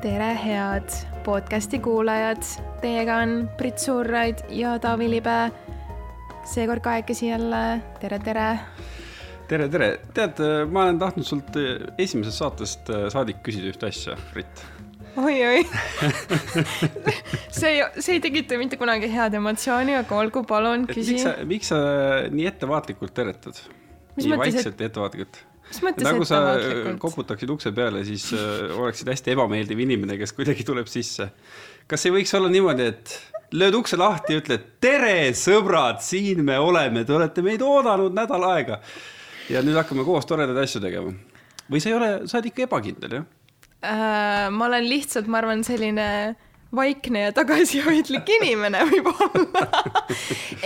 tere, head podcasti kuulajad, teiega on Brit Suurraid ja Taavi Libe. seekord kahekesi jälle, tere, tere. tere, tere, tead, ma olen tahtnud sult esimesest saatest saadik küsida ühte asja, Brit oi-oi see ei, see ei tekita mitte kunagi head emotsiooni, aga olgu, palun, küsi. miks sa, miks sa nii ettevaatlikult teretad? nii vaikselt et... ja ettevaatlikult? Mis mõttes nagu sa koputaksid ukse peale, siis äh, oleksid hästi ebameeldiv inimene, kes kuidagi tuleb sisse. kas ei võiks olla niimoodi, et lööd ukse lahti ja ütled tere, sõbrad, siin me oleme, te olete meid oodanud nädal aega. ja nüüd hakkame koos toredaid asju tegema. või sa ei ole, sa oled ikka ebakindel, jah? äh,? ma olen lihtsalt, ma arvan, selline vaikne ja tagasihoidlik inimene võib-olla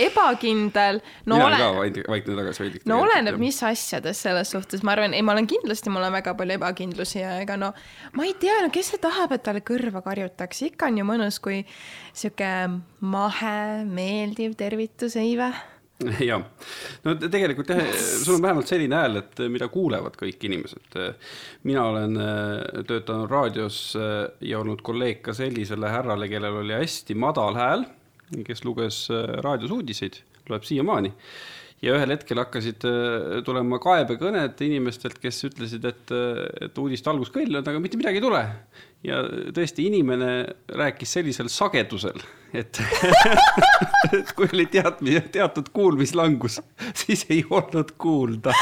ebakindel. no mina olen ka vaikne ja tagasihoidlik. no oleneb, mis asjades selles suhtes, ma arvan, ei, ma olen kindlasti, mul on väga palju ebakindlusi ja ega no ma ei tea, no kes see tahab, et talle kõrva karjutakse, ikka on ju mõnus, kui sihuke mahe, meeldiv tervitus, ei vä jah, no tegelikult jah, sul on vähemalt selline hääl, et mida kuulevad kõik inimesed. mina olen äh, töötanud raadios ja olnud kolleeg ka sellisele härrale, kellel oli hästi madal hääl, kes luges raadios uudiseid, loeb siiamaani. Ja ühel hetkel hakkasid tulema kaebekõned inimestelt, kes ütlesid, et, et uudiste algus kõll on, aga mitte midagi ei tule ja tõesti, inimene rääkis sellisel sagedusel, et et kui oli teadmine, teatud kuulmislangus, siis ei olnud kuulda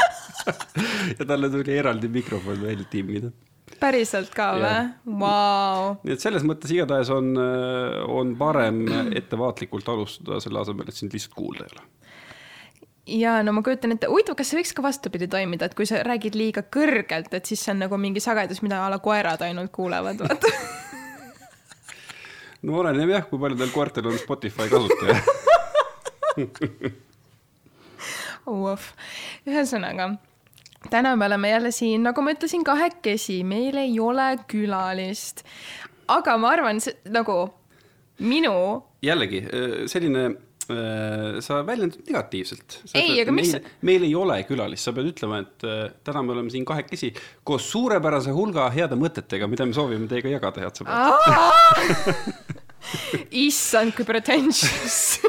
ja talle tuli eraldi mikrofon välja timmida. päriselt ka või? Vau. nii et selles mõttes igatahes on, on parem ettevaatlikult alustada, selle asemel, et sind lihtsalt kuulda ei ole ja no ma kujutan ette, huvitav, kas see võiks ka vastupidi toimida, et kui sa räägid liiga kõrgelt, et siis see on nagu mingi sagedus, mida a la koerad ainult kuulevad, vaata no oleneb jah, kui palju teil koertel on Spotify kasutaja Uff, ühesõnaga täna me oleme jälle siin, nagu ma ütlesin, kahekesi, meil ei ole külalist. aga ma arvan, nagu minu. jällegi selline sa väljendad negatiivselt. ei, aga mis meil, meil ei ole külalist, sa pead ütlema, et äh, täna me oleme siin kahekesi koos suurepärase hulga heade mõtetega, mida me soovime teiega jagada, head sõbrad. issand, kui pretentious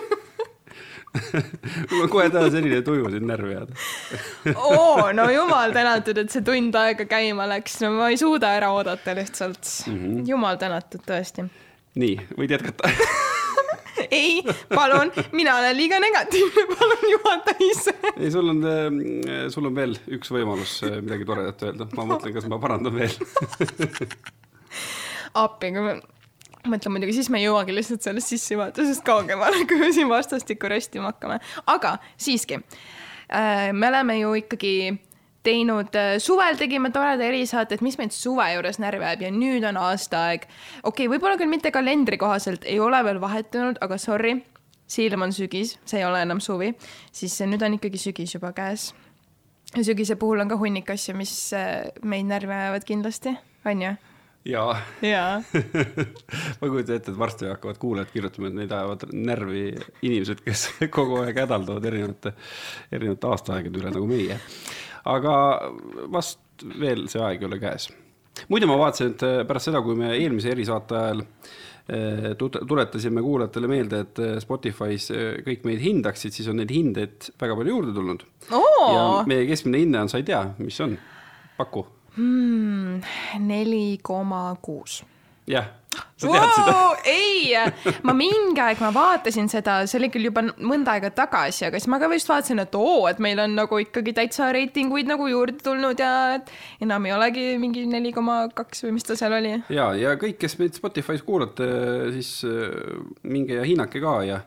mul on kohe täna selline tuju siin närvi ajada oo, no jumal tänatud, et see tund aega käima läks, no ma ei suuda ära oodata lihtsalt mm. -hmm. jumal tänatud, tõesti. nii, võid jätkata ei, palun, mina olen liiga negatiivne, palun juhata ise. ei, sul on, äh, sul on veel üks võimalus äh, midagi toredat öelda, ma mõtlen, kas ma parandan veel. Appi, kui me mõtlen muidugi, siis me ei jõuagi lihtsalt sellest sissejuhatusest kaugemale, kui me siin vastastikku röstima hakkame, aga siiski äh, me oleme ju ikkagi teinud, äh, suvel tegime toreda erisaate, et mis meid suve juures närvi ajab ja nüüd on aastaaeg. okei okay,, võib-olla küll mitte kalendri kohaselt, ei ole veel vahetunud, aga sorry, silm on sügis, see ei ole enam suvi, siis nüüd on ikkagi sügis juba käes. sügise puhul on ka hunnik asju, mis äh, meid närvi ajavad kindlasti, on ju jaa ja. ma kujutan ette, et varsti hakkavad kuulajad kirjutama, et neid ajavad närvi inimesed, kes kogu aeg hädaldavad erinevate, erinevate aastaaegade üle nagu meie aga vast veel see aeg ei ole käes. muide, ma vaatasin, et äh, pärast seda, kui me eelmise erisaate ajal äh, tuletasime kuulajatele meelde, et äh, Spotify's kõik meid hindaksid, siis on neid hindeid väga palju juurde tulnud oh.. ja meie keskmine hinne on, sa ei tea, mis on, paku. Hmm, neli koma kuus. Jah sa tead wow, seda? ei, ma mingi aeg ma vaatasin seda, see oli küll juba mõnda aega tagasi, aga siis ma ka vist vaatasin, et oo, et meil on nagu ikkagi täitsa reitinguid nagu juurde tulnud ja enam ei olegi mingi neli koma kaks või mis ta seal oli. ja, ja kõik, kes meid Spotify's kuulate, siis äh, minge ja hinnake ka ja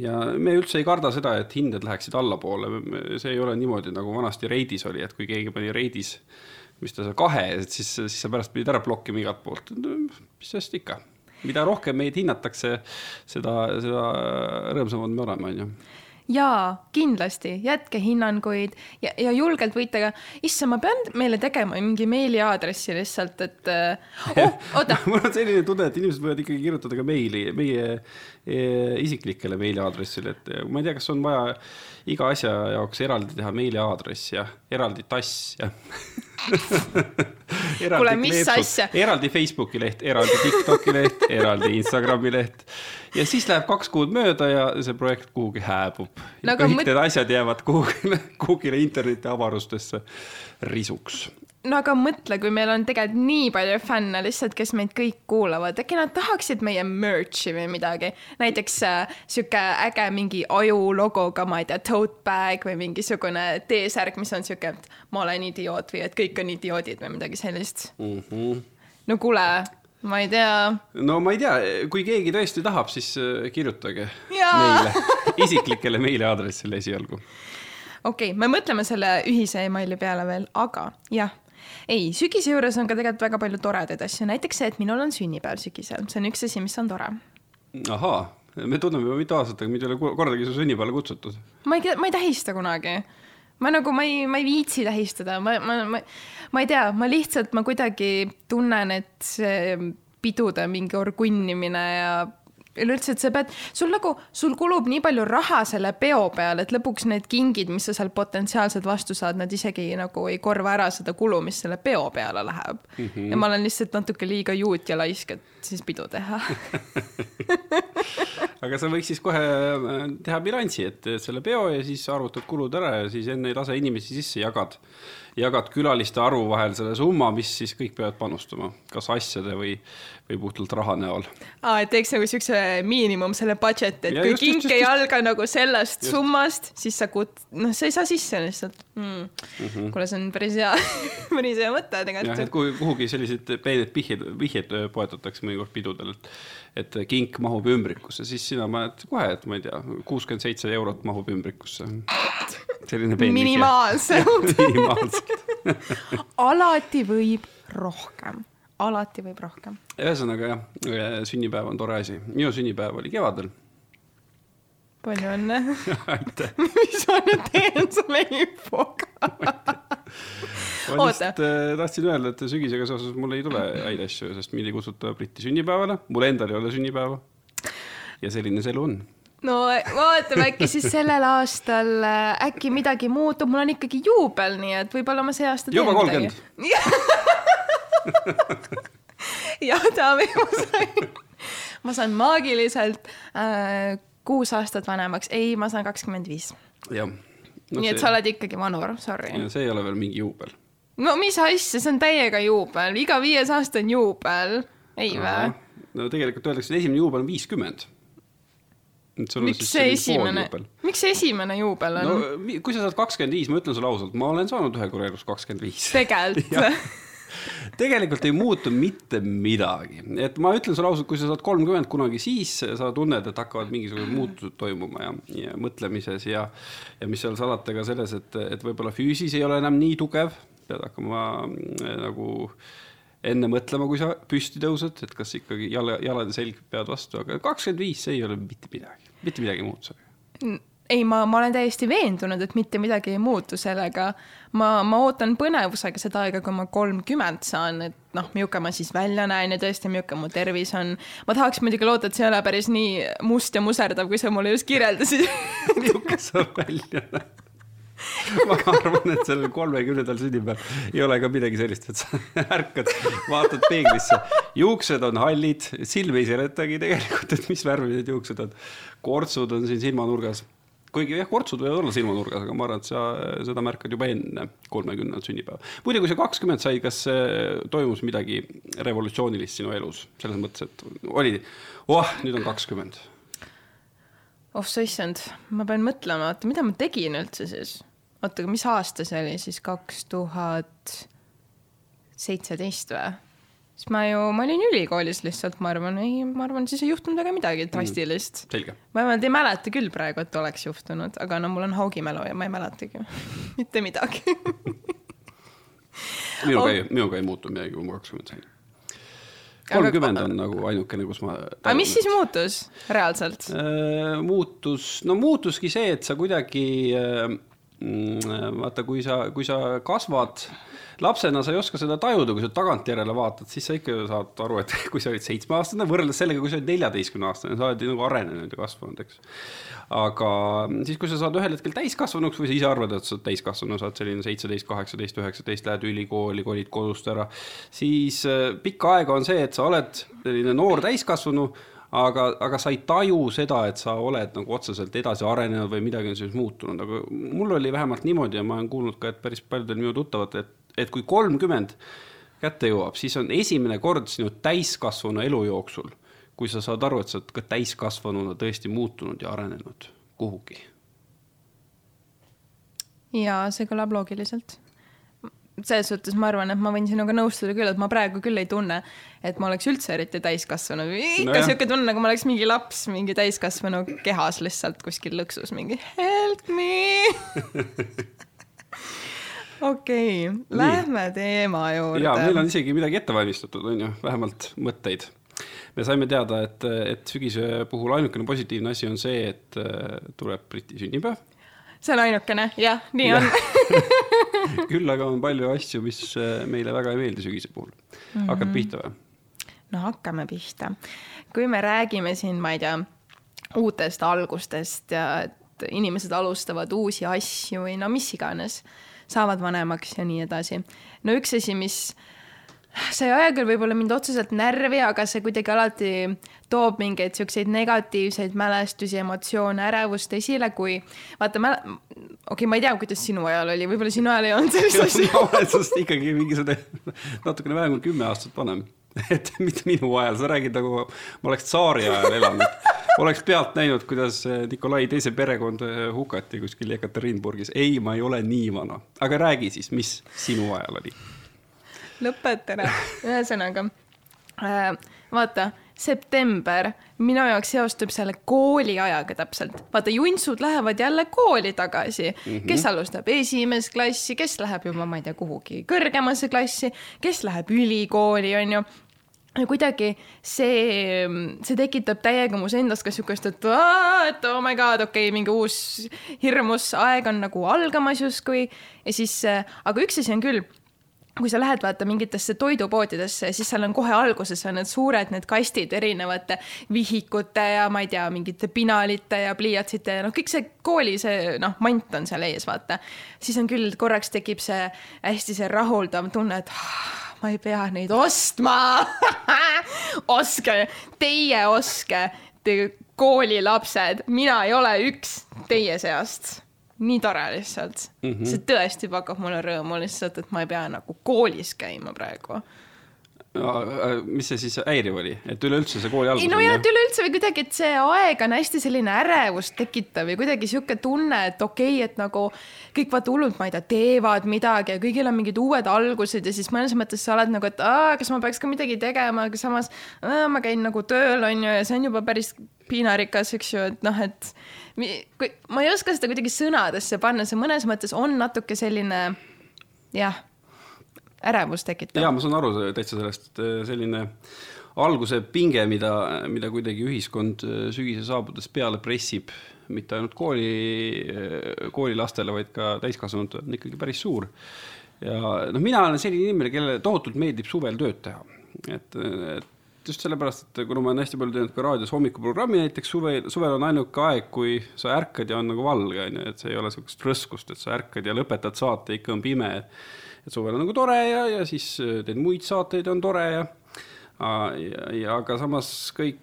ja me üldse ei karda seda, et hinded läheksid allapoole, see ei ole niimoodi, nagu vanasti Reidis oli, et kui keegi pani Reidis mis ta seal kahe, et siis, siis sa pärast pidid ära blokkima igalt poolt. mis sest ikka, mida rohkem meid hinnatakse, seda, seda rõõmsamad me oleme, on ju. Jaa, kindlasti, jätke hinnanguid ja, ja julgelt võite ka, issand, ma pean meile tegema mingi meiliaadressi lihtsalt, et oh, oota. Mul on selline tunne, et inimesed võivad ikkagi kirjutada ka meili meie e, isiklikele meiliaadressile, et ma ei tea, kas on vaja iga asja jaoks eraldi teha meiliaadress ja eraldi tass ja kuule, mis asja? eraldi Facebooki leht, eraldi TikToki leht, eraldi Instagrami leht. ja siis läheb kaks kuud mööda ja see projekt kuhugi hääbub no,. kõik mõt... need asjad jäävad kuhugile, kuhugile interneti avarustesse risuks no aga mõtle, kui meil on tegelikult nii palju fänne lihtsalt, kes meid kõik kuulavad, äkki nad tahaksid meie merch'i või midagi. näiteks äh, sihuke äge mingi aju logoga, ma ei tea, tote bag või mingisugune T-särk, mis on sihuke, et ma olen idioot või et kõik on idioodid või midagi sellist mm. -hmm. no kuule, ma ei tea. no ma ei tea, kui keegi tõesti tahab, siis äh, kirjutage Jaa. meile, isiklikele meiliaadressile esialgu okei okay,, me mõtleme selle ühise emaili peale veel, aga jah, ei, sügise juures on ka tegelikult väga palju toredaid asju, näiteks see, et minul on sünnipäev sügisel, see on üks asi, mis on tore. ahaa, me tunneme juba mitu aastat, aga mind ei ole kordagi su sünnipäevale kutsutud. ma ei, ma ei tähista kunagi ma nagu, ma ei, ma ei viitsi tähistada, ma, ma, ma, ma ei tea, ma lihtsalt, ma kuidagi tunnen, et see pidude mingi orgunnimine ja üleüldse, et sa pead, sul nagu, sul kulub nii palju raha selle peo peale, et lõpuks need kingid, mis sa sealt potentsiaalselt vastu saad, nad isegi nagu ei korva ära seda kulu, mis selle peo peale läheb mm. -hmm. ja ma olen lihtsalt natuke liiga juut ja laisk, et siis pidu teha aga sa võiks siis kohe äh, teha bilansi, et selle peo ja siis arvutad kulud ära ja siis enne ei lase inimesi sisse, jagad jagad külaliste arvu vahel selle summa, mis siis kõik peavad panustama, kas asjade või, või puhtalt raha näol. aa, et teeks nagu siukse miinimum selle budget, et ja kui just, kink just, ei alga nagu sellest just. summast, siis sa kut-, noh, sa ei saa sisse lihtsalt mm.. Mm -hmm. kuule, see on päris hea päris hea mõte tegelikult. jah, et kui kuhugi sellised peened vihjed, vihjed poetatakse mõnikord pidudel, et et kink mahub ümbrikusse, siis sina paned kohe, et ma ei tea, kuuskümmend seitse eurot mahub ümbrikusse selline peen minimaalselt minimaalselt alati võib rohkem, alati võib rohkem. ühesõnaga jah, sünnipäev on tore asi, minu sünnipäev oli kevadel. Palju õnne. Mis ma nüüd teen selle infoga? Ma lihtsalt äh, tahtsin öelda, et sügisega seoses mul ei tule häid asju, sest mind ei kutsuta Briti sünnipäevale, mul endal ei ole sünnipäeva. ja selline see elu on. No vaatame, äkki siis sellel aastal äh, äkki midagi muutub, mul on ikkagi juubel, nii et võib-olla ma see aasta juba kolmkümmend. jah, Taavi, ma sain, ma saan maagiliselt äh, kuus aastat vanemaks, ei, ma saan kakskümmend viis. jah no,. nii et see... sa oled ikkagi vanur, sorry. see ei ole veel mingi juubel. no mis asja, see on täiega juubel, iga viies aasta on juubel, ei vä? no tegelikult öeldakse, et esimene juubel on viiskümmend miks see esimene, miks see esimene juubel on? no kui sa saad kakskümmend viis, ma ütlen sulle ausalt, ma olen saanud ühe korra elus kakskümmend viis. tegelikult tegelikult ei muutu mitte midagi, et ma ütlen sulle ausalt, kui sa saad kolmkümmend kunagi, siis sa tunned, et hakkavad mingisugused muutused toimuma ja, ja mõtlemises ja, ja mis seal salata ka selles, et, et võib-olla füüsis ei ole enam nii tugev, pead hakkama äh, nagu enne mõtlema, kui sa püsti tõused, et kas ikkagi jala, jalad ja selg peavad vastu, aga kakskümmend viis, see ei ole mitte midagi, mitte midagi muutu sellega. Ei, ma, ma olen täiesti veendunud, et mitte midagi ei muutu sellega. ma, ma ootan põnevusega seda aega, kui ma kolmkümmend saan, et noh, milline ma siis välja näen ja tõesti, milline mu tervis on. ma tahaks muidugi loota, et see ei ole päris nii must ja muserdav, kui sa mulle just kirjeldasid milline sa välja näed ma arvan, et sellel kolmekümnendal sünnipäeval ei ole ka midagi sellist, et sa ärkad, vaatad peeglisse, juuksed on hallid, silm ei seletagi tegelikult, et mis värvi need juuksed on. kortsud on siin silmanurgas kuigi jah, kortsud võivad olla silmanurgas, aga ma arvan, et sa seda märkad juba enne kolmekümnendat sünnipäeva. muide, kui sa kakskümmend said, kas toimus midagi revolutsioonilist sinu elus, selles mõttes, et oli, oh, nüüd on kakskümmend? oh sa issand, ma pean mõtlema, oota, mida ma tegin üldse siis oota, aga mis aasta see oli siis, kaks tuhat seitseteist või? Siis ma ju, ma olin ülikoolis lihtsalt, ma arvan, ei, ma arvan, siis ei juhtunud väga midagi drastilist mm,. ma vähemalt ei mäleta küll praegu, et oleks juhtunud, aga no mul on haugimälu ja ma ei mäletagi mitte midagi minuga oh. ei, minuga ei muutu midagi, kui ma kakskümmend sain kolmkümmend on nagu ainukene, kus ma. aga mis siis muutus reaalselt äh,? muutus, no muutuski see, et sa kuidagi äh, vaata, kui sa, kui sa kasvad, lapsena sa ei oska seda tajuda, kui sa tagantjärele vaatad, siis sa ikka saad aru, et kui sa olid seitsmeaastane, võrreldes sellega, kui sa olid neljateistkümne aastane, sa oled nagu arenenud ja kasvanud, eks. aga siis, kui sa saad ühel hetkel täiskasvanuks või sa ise arvad, et sa oled täiskasvanu, sa oled selline seitseteist, kaheksateist, üheksateist, lähed ülikooli, kolid kodust ära, siis äh, pikka aega on see, et sa oled selline noor täiskasvanu aga, aga sa ei taju seda, et sa oled nagu otseselt edasi arenenud või midagi on siis muutunud, aga mul oli vähemalt niimoodi ja ma olen kuulnud ka, et päris paljudel minu tuttavatel, et, et kui kolmkümmend kätte jõuab, siis on esimene kord sinu täiskasvanu elu jooksul, kui sa saad aru, et sa oled ka täiskasvanuna tõesti muutunud ja arenenud kuhugi. ja see kõlab loogiliselt selles suhtes ma arvan, et ma võin sinuga nõustuda küll, et ma praegu küll ei tunne, et ma oleks üldse eriti täiskasvanu. ikka no sihuke tunne, nagu ma oleks mingi laps mingi täiskasvanu kehas lihtsalt kuskil lõksus mingi help me okei okay,, lähme teema juurde. ja meil on isegi midagi ette valmistatud, on ju, vähemalt mõtteid. me saime teada, et, et sügise puhul ainukene positiivne asi on see, et äh, tuleb Briti sünnipäev see on ainukene, jah, nii ja. on küll aga on palju asju, mis äh, meile väga ei meeldi sügise puhul. mm -hmm. pihta või? no hakkame pihta. kui me räägime siin, ma ei tea, uutest algustest ja et inimesed alustavad uusi asju või no mis iganes, saavad vanemaks ja nii edasi. no üks asi, mis see ei aja küll võib-olla mind otseselt närvi, aga see kuidagi alati toob mingeid siukseid negatiivseid mälestusi, emotsioone, ärevust esile, kui vaata, okei okay,, ma ei tea, kuidas sinu ajal oli, võib-olla sinu ajal ei olnud sellist asja. ma olen sinust ikkagi mingisugune natukene vähem kui kümme aastat vanem. et mitte minu ajal, sa räägid nagu ma oleks tsaari ajal elanud. oleks pealt näinud, kuidas Nikolai teise perekond hukati kuskil Jekaterinburgis. ei, ma ei ole nii vana, aga räägi siis, mis sinu ajal oli? Lõpeta ära, ühesõnaga äh, vaata september minu jaoks seostub selle kooliajaga täpselt. vaata, juntsud lähevad jälle kooli tagasi mm, -hmm. kes alustab esimest klassi, kes läheb juba, ma ei tea, kuhugi kõrgemasse klassi, kes läheb ülikooli, onju ja kuidagi see, see tekitab täiega mus endas ka sihukest, et, et oh my god, okei okay,, mingi uus hirmus aeg on nagu algamas justkui ja siis, aga üks asi on küll kui sa lähed vaata mingitesse toidupoodidesse, siis seal on kohe alguses on need suured need kastid erinevate vihikute ja ma ei tea, mingite pinalite ja pliiatsite ja noh, kõik see kooli see noh, mant on seal ees, vaata. siis on küll, korraks tekib see hästi see rahuldav tunne, et ah, ma ei pea neid ostma ostke, teie ostke, te koolilapsed, mina ei ole üks teie seast nii tore lihtsalt mm. -hmm. see tõesti pakub mulle rõõmu lihtsalt, et ma ei pea nagu koolis käima praegu no mis see siis häiriv oli, et üleüldse see kooli algus? ei no jah, et üleüldse või kuidagi, et see aeg on hästi selline ärevust tekitav ja kuidagi sihuke tunne, et okei okay,, et nagu kõik vaata hullult, ma ei tea, teevad midagi ja kõigil on mingid uued algused ja siis mõnes mõttes sa oled nagu, et aa, kas ma peaks ka midagi tegema, aga samas aa, ma käin nagu tööl on ju ja see on juba päris piinarikas, eks ju, et noh, et kui ma ei oska seda kuidagi sõnadesse panna, see mõnes mõttes on natuke selline jah ärevust tekitav. ja ma saan aru täitsa sellest, et selline alguse pinge, mida, mida kuidagi ühiskond äh, sügise saabudes peale pressib, mitte ainult kooli, äh, koolilastele, vaid ka täiskasvanutele, on ikkagi päris suur. ja noh, mina olen selline inimene, kellele tohutult meeldib suvel tööd teha, et, et just sellepärast, et kuna ma olen hästi palju teinud ka raadios hommikuprogrammi näiteks suvel, suvel on ainuke aeg, kui sa ärkad ja on nagu valge, on ju, et see ei ole niisugust rõskust, et sa ärkad ja lõpetad saate, ikka on pime et suvel on nagu tore ja, ja siis teed muid saateid, on tore ja, ja, ja aga samas kõik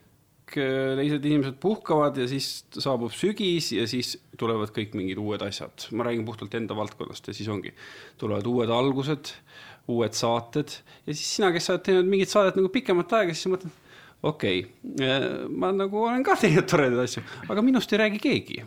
teised inimesed puhkavad ja siis saabub sügis ja siis tulevad kõik mingid uued asjad. ma räägin puhtalt enda valdkonnast ja siis ongi, tulevad uued algused, uued saated ja siis sina, kes sa oled teinud mingit saadet nagu pikemat aega, siis mõtled, okei okay,, äh, ma nagu olen ka teinud toredaid asju, aga minust ei räägi keegi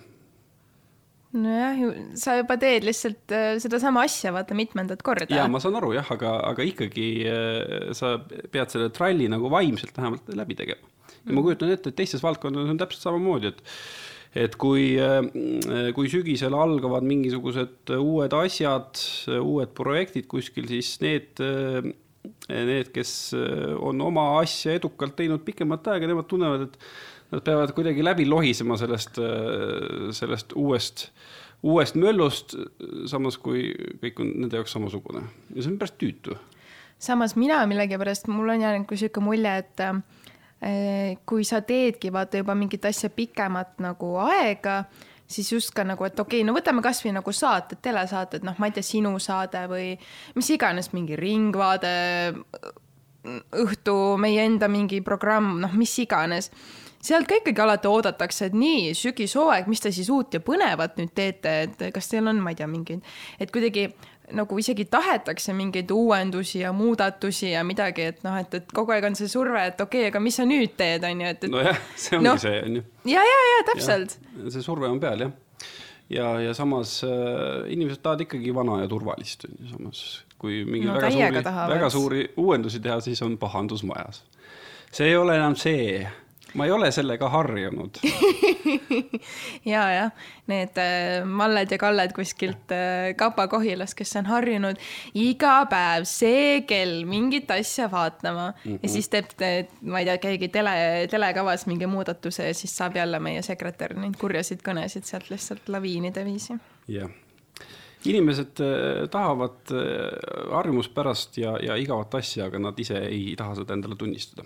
nojah, sa juba teed lihtsalt äh, sedasama asja, vaata mitmendat korda. ja ma saan aru jah, aga, aga ikkagi äh, sa pead selle tralli nagu vaimselt vähemalt läbi tegema. Ja ma kujutan ette, et teistes valdkondades on täpselt samamoodi, et et kui, äh, kui sügisel algavad mingisugused uued asjad, uued projektid kuskil, siis need, need, kes on oma asja edukalt teinud pikemat aega, nemad tunnevad, et nad peavad kuidagi läbi lohisema sellest, sellest uuest, uuest möllust, samas kui kõik on nende jaoks samasugune ja see on päris tüütu. samas mina millegipärast, mul on jäänud kui sihuke mulje, et äh, kui sa teedki vaata juba mingit asja pikemat nagu aega, siis just ka nagu, et okei okay,, no võtame kasvõi nagu saated, telesaated, noh, ma ei tea, sinu saade või mis iganes, mingi Ringvaade, õhtu, meie enda mingi programm, noh, mis iganes. Sealt ka ikkagi alati oodatakse, et nii, sügishooaeg, mis te siis uut ja põnevat nüüd teete, et kas teil on, ma ei tea, mingeid, et kuidagi nagu isegi tahetakse mingeid uuendusi ja muudatusi ja midagi, et noh, et, et kogu aeg on see surve, et okei okay,, aga mis sa nüüd teed, on ju, et, et. nojah, see ongi no, see, on ju. ja, ja, ja täpselt. see surve on peal, jah. ja, ja samas äh, inimesed tahavad ikkagi vana ja turvalist, on ju, samas kui mingi no, väga suuri, väga suuri uuendusi teha, siis on pahandus majas. see ei ole enam see ma ei ole sellega harjunud ja, jah, need äh, Malled ja Kalled kuskilt äh, Kapa-Kohilas, kes on harjunud iga päev see kell mingit asja vaatama mm -hmm. ja mhm. siis teeb, ma ei tea, keegi tele, telekavas mingi muudatuse ja siis saab jälle meie sekretär neid kurjasid kõnesid sealt lihtsalt laviinide viisi. jah inimesed äh, tahavad harjumuspärast ja, ja igavat asja, aga nad ise ei taha seda endale tunnistada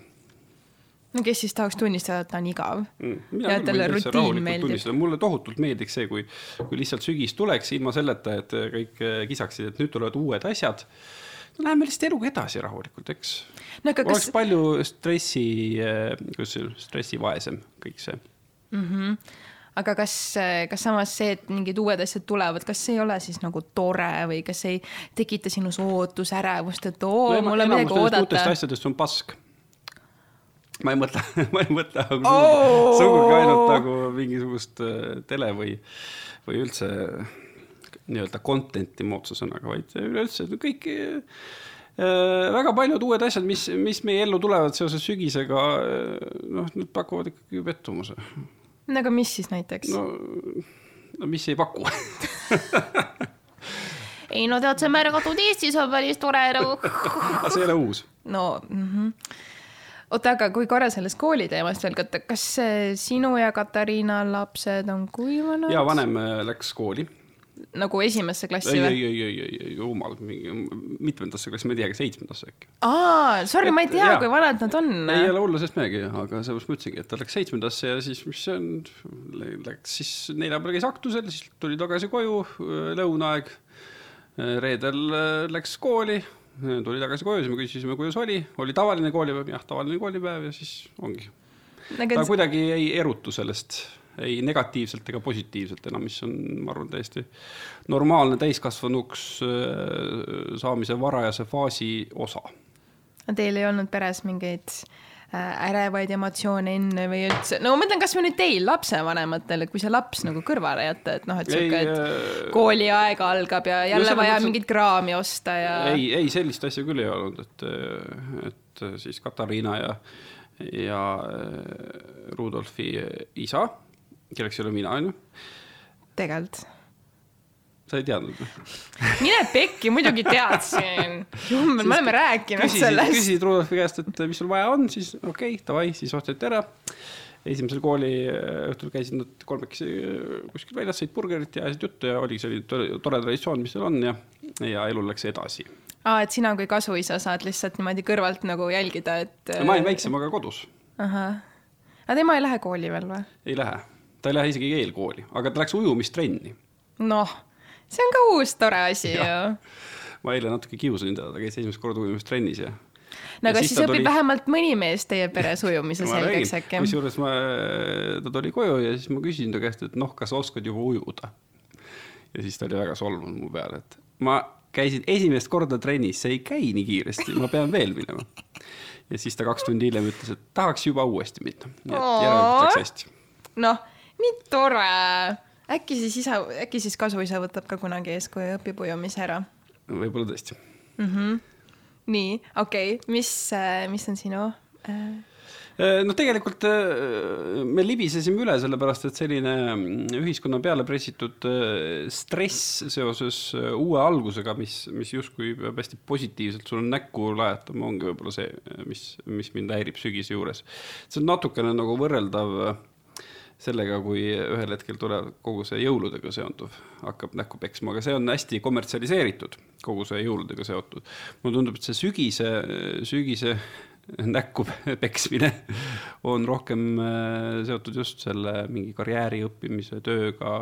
no kes siis tahaks tunnistada, et ta on igav mm,? ja talle rutiin meeldib. mulle tohutult meeldiks see, kui, kui lihtsalt sügis tuleks ilma selleta, et kõik äh, kisaksid, et nüüd tulevad uued asjad. no läheme lihtsalt eluga edasi rahulikult, eks no,. oleks kas... palju stressi, äh, kuidas see, stressivaesem kõik see mm. -hmm aga kas, kas samas see, et mingid uued asjad tulevad, kas see ei ole siis nagu tore või kas ei tekita sinus ootusärevust, et oo no,, mul on midagi oodata? uutest asjadest on pask ma ei mõtle, ma ei mõtle nagu oh! sugugi ainult nagu mingisugust äh, tele või, või üldse nii-öelda content'i moodsa sõnaga, vaid üleüldse kõik äh, väga paljud uued asjad, mis, mis meie ellu tulevad seoses sügisega, äh, noh, need pakuvad ikkagi pettumuse. no aga mis siis näiteks? no, no mis ei paku ei no tead, see märgatud Eestis on päris tore nagu see ei ole uus. no mm. -hmm oota, aga kui korra sellest kooliteemast veel võtta, kas sinu ja Katariina lapsed on kui vanad? ja vanem äh, läks kooli. nagu esimesse klassi või? ei, ei, ei, ei, ei, jumal, mitmendasse klassi, ma ei teagi, seitsmendasse äkki. aa, sorry, ma ei tea, kui vanad nad on. ei ole hullu sellest midagi, aga seepärast ma ütlesingi, et ta läks seitsmendasse ja siis, mis see on, läks siis neljapäeval käis aktusel, siis tuli tagasi koju, lõunaaeg. reedel äh, läks kooli tuli tagasi koju, siis me küsisime, kuidas oli, oli tavaline koolipäev, jah, tavaline koolipäev ja siis ongi ta kuidagi ei erutu sellest, ei negatiivselt ega positiivselt enam, mis on, ma arvan, täiesti normaalne täiskasvanuks äh, saamise varajase faasi osa. Teil ei olnud peres mingeid ärevaid emotsioone enne või üldse, no ma mõtlen kasvõi nüüd teil, lapsevanematel, kui see laps nagu kõrvale jätta, et noh, et sihuke, et äh, kooliaeg algab ja jälle no, vaja mõttes, mingit kraami osta ja. ei, ei sellist asja küll ei olnud, et, et siis Katariina ja, ja äh, Rudolfi isa, kelleks ei ole mina, onju. tegelikult sa ei teadnud või? mine pekki, muidugi teadsin. jummel, me oleme rääkinud küsisid, sellest. küsisid Rudolfi käest, et mis sul vaja on, siis okei okay,, davai, siis osteti ära. esimesel kooli õhtul käisid nad kolmekesi kuskil väljas, sõid burgerit ja ajasid juttu ja oligi selline tore traditsioon, mis seal on ja, ja elu läks edasi. aa, et sina kui kasuisa saad lihtsalt niimoodi kõrvalt nagu jälgida, et. ma olin väiksem, aga kodus. ahah, aga tema ei lähe kooli veel või? ei lähe, ta ei lähe isegi eelkooli, aga ta läks ujumistrenni. noh see on ka uus tore asi ju. ma eile natuke kiusasin teda, ta käis esimest korda ujumistrennis ja no aga siis, siis õpib tuli... vähemalt mõni mees teie peres ujumise selgeks äkki. kusjuures ma, ta tuli koju ja siis ma küsisin ta käest, et noh, kas oskad juba ujuda. ja siis ta oli väga solvunud mu peale, et ma käisin esimest korda trennis, see ei käi nii kiiresti, ma pean veel minema. ja siis ta kaks tundi hiljem ütles, et tahaks juba uuesti minna, nii et järelikult läks hästi. noh, nii tore äkki siis isa, äkki siis kasuisa võtab ka kunagi eeskuju ja õpib ujumise ära? võib-olla tõesti mm. -hmm. nii, okei okay., mis, äh, mis on sinu äh...? no tegelikult äh, me libisesime üle, sellepärast et selline mm, ühiskonna peale pressitud äh, stress seoses uue algusega, mis, mis justkui peab hästi positiivselt sulle näkku lajatama, ongi võib-olla see, mis, mis mind häirib sügise juures. see on natukene nagu võrreldav sellega, kui ühel hetkel tuleb kogu see jõuludega seonduv, hakkab näkku peksma, aga see on hästi kommertsialiseeritud, kogu see jõuludega seotud. mulle tundub, et see sügise, sügise näkku peksmine on rohkem äh, seotud just selle mingi karjääri õppimise, tööga,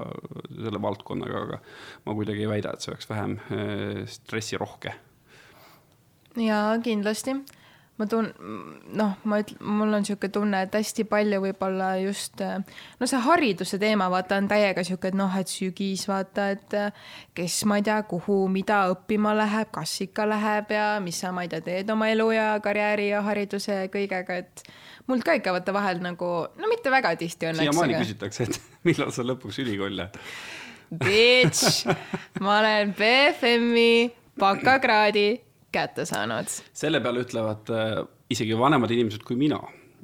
selle valdkonnaga, aga ma kuidagi ei väida, et see oleks vähem äh, stressirohke. jaa, kindlasti ma tun-, noh, ma ütlen, mul on niisugune tunne, et hästi palju võib-olla just no see hariduse teema, vaata, on täiega niisugune, et noh, et sügis, vaata, et kes, ma ei tea, kuhu, mida õppima läheb, kas ikka läheb ja mis sa, ma ei tea, teed oma elu ja karjääri ja hariduse ja kõigega, et mul ka ikka vaata vahel nagu, no mitte väga tihti õnneks. siiamaani küsitakse, et millal sa lõpuks ülikooli lähed Bitch, ma olen BFM-i bakakraadi kätte saanud. selle peale ütlevad äh, isegi vanemad inimesed kui mina,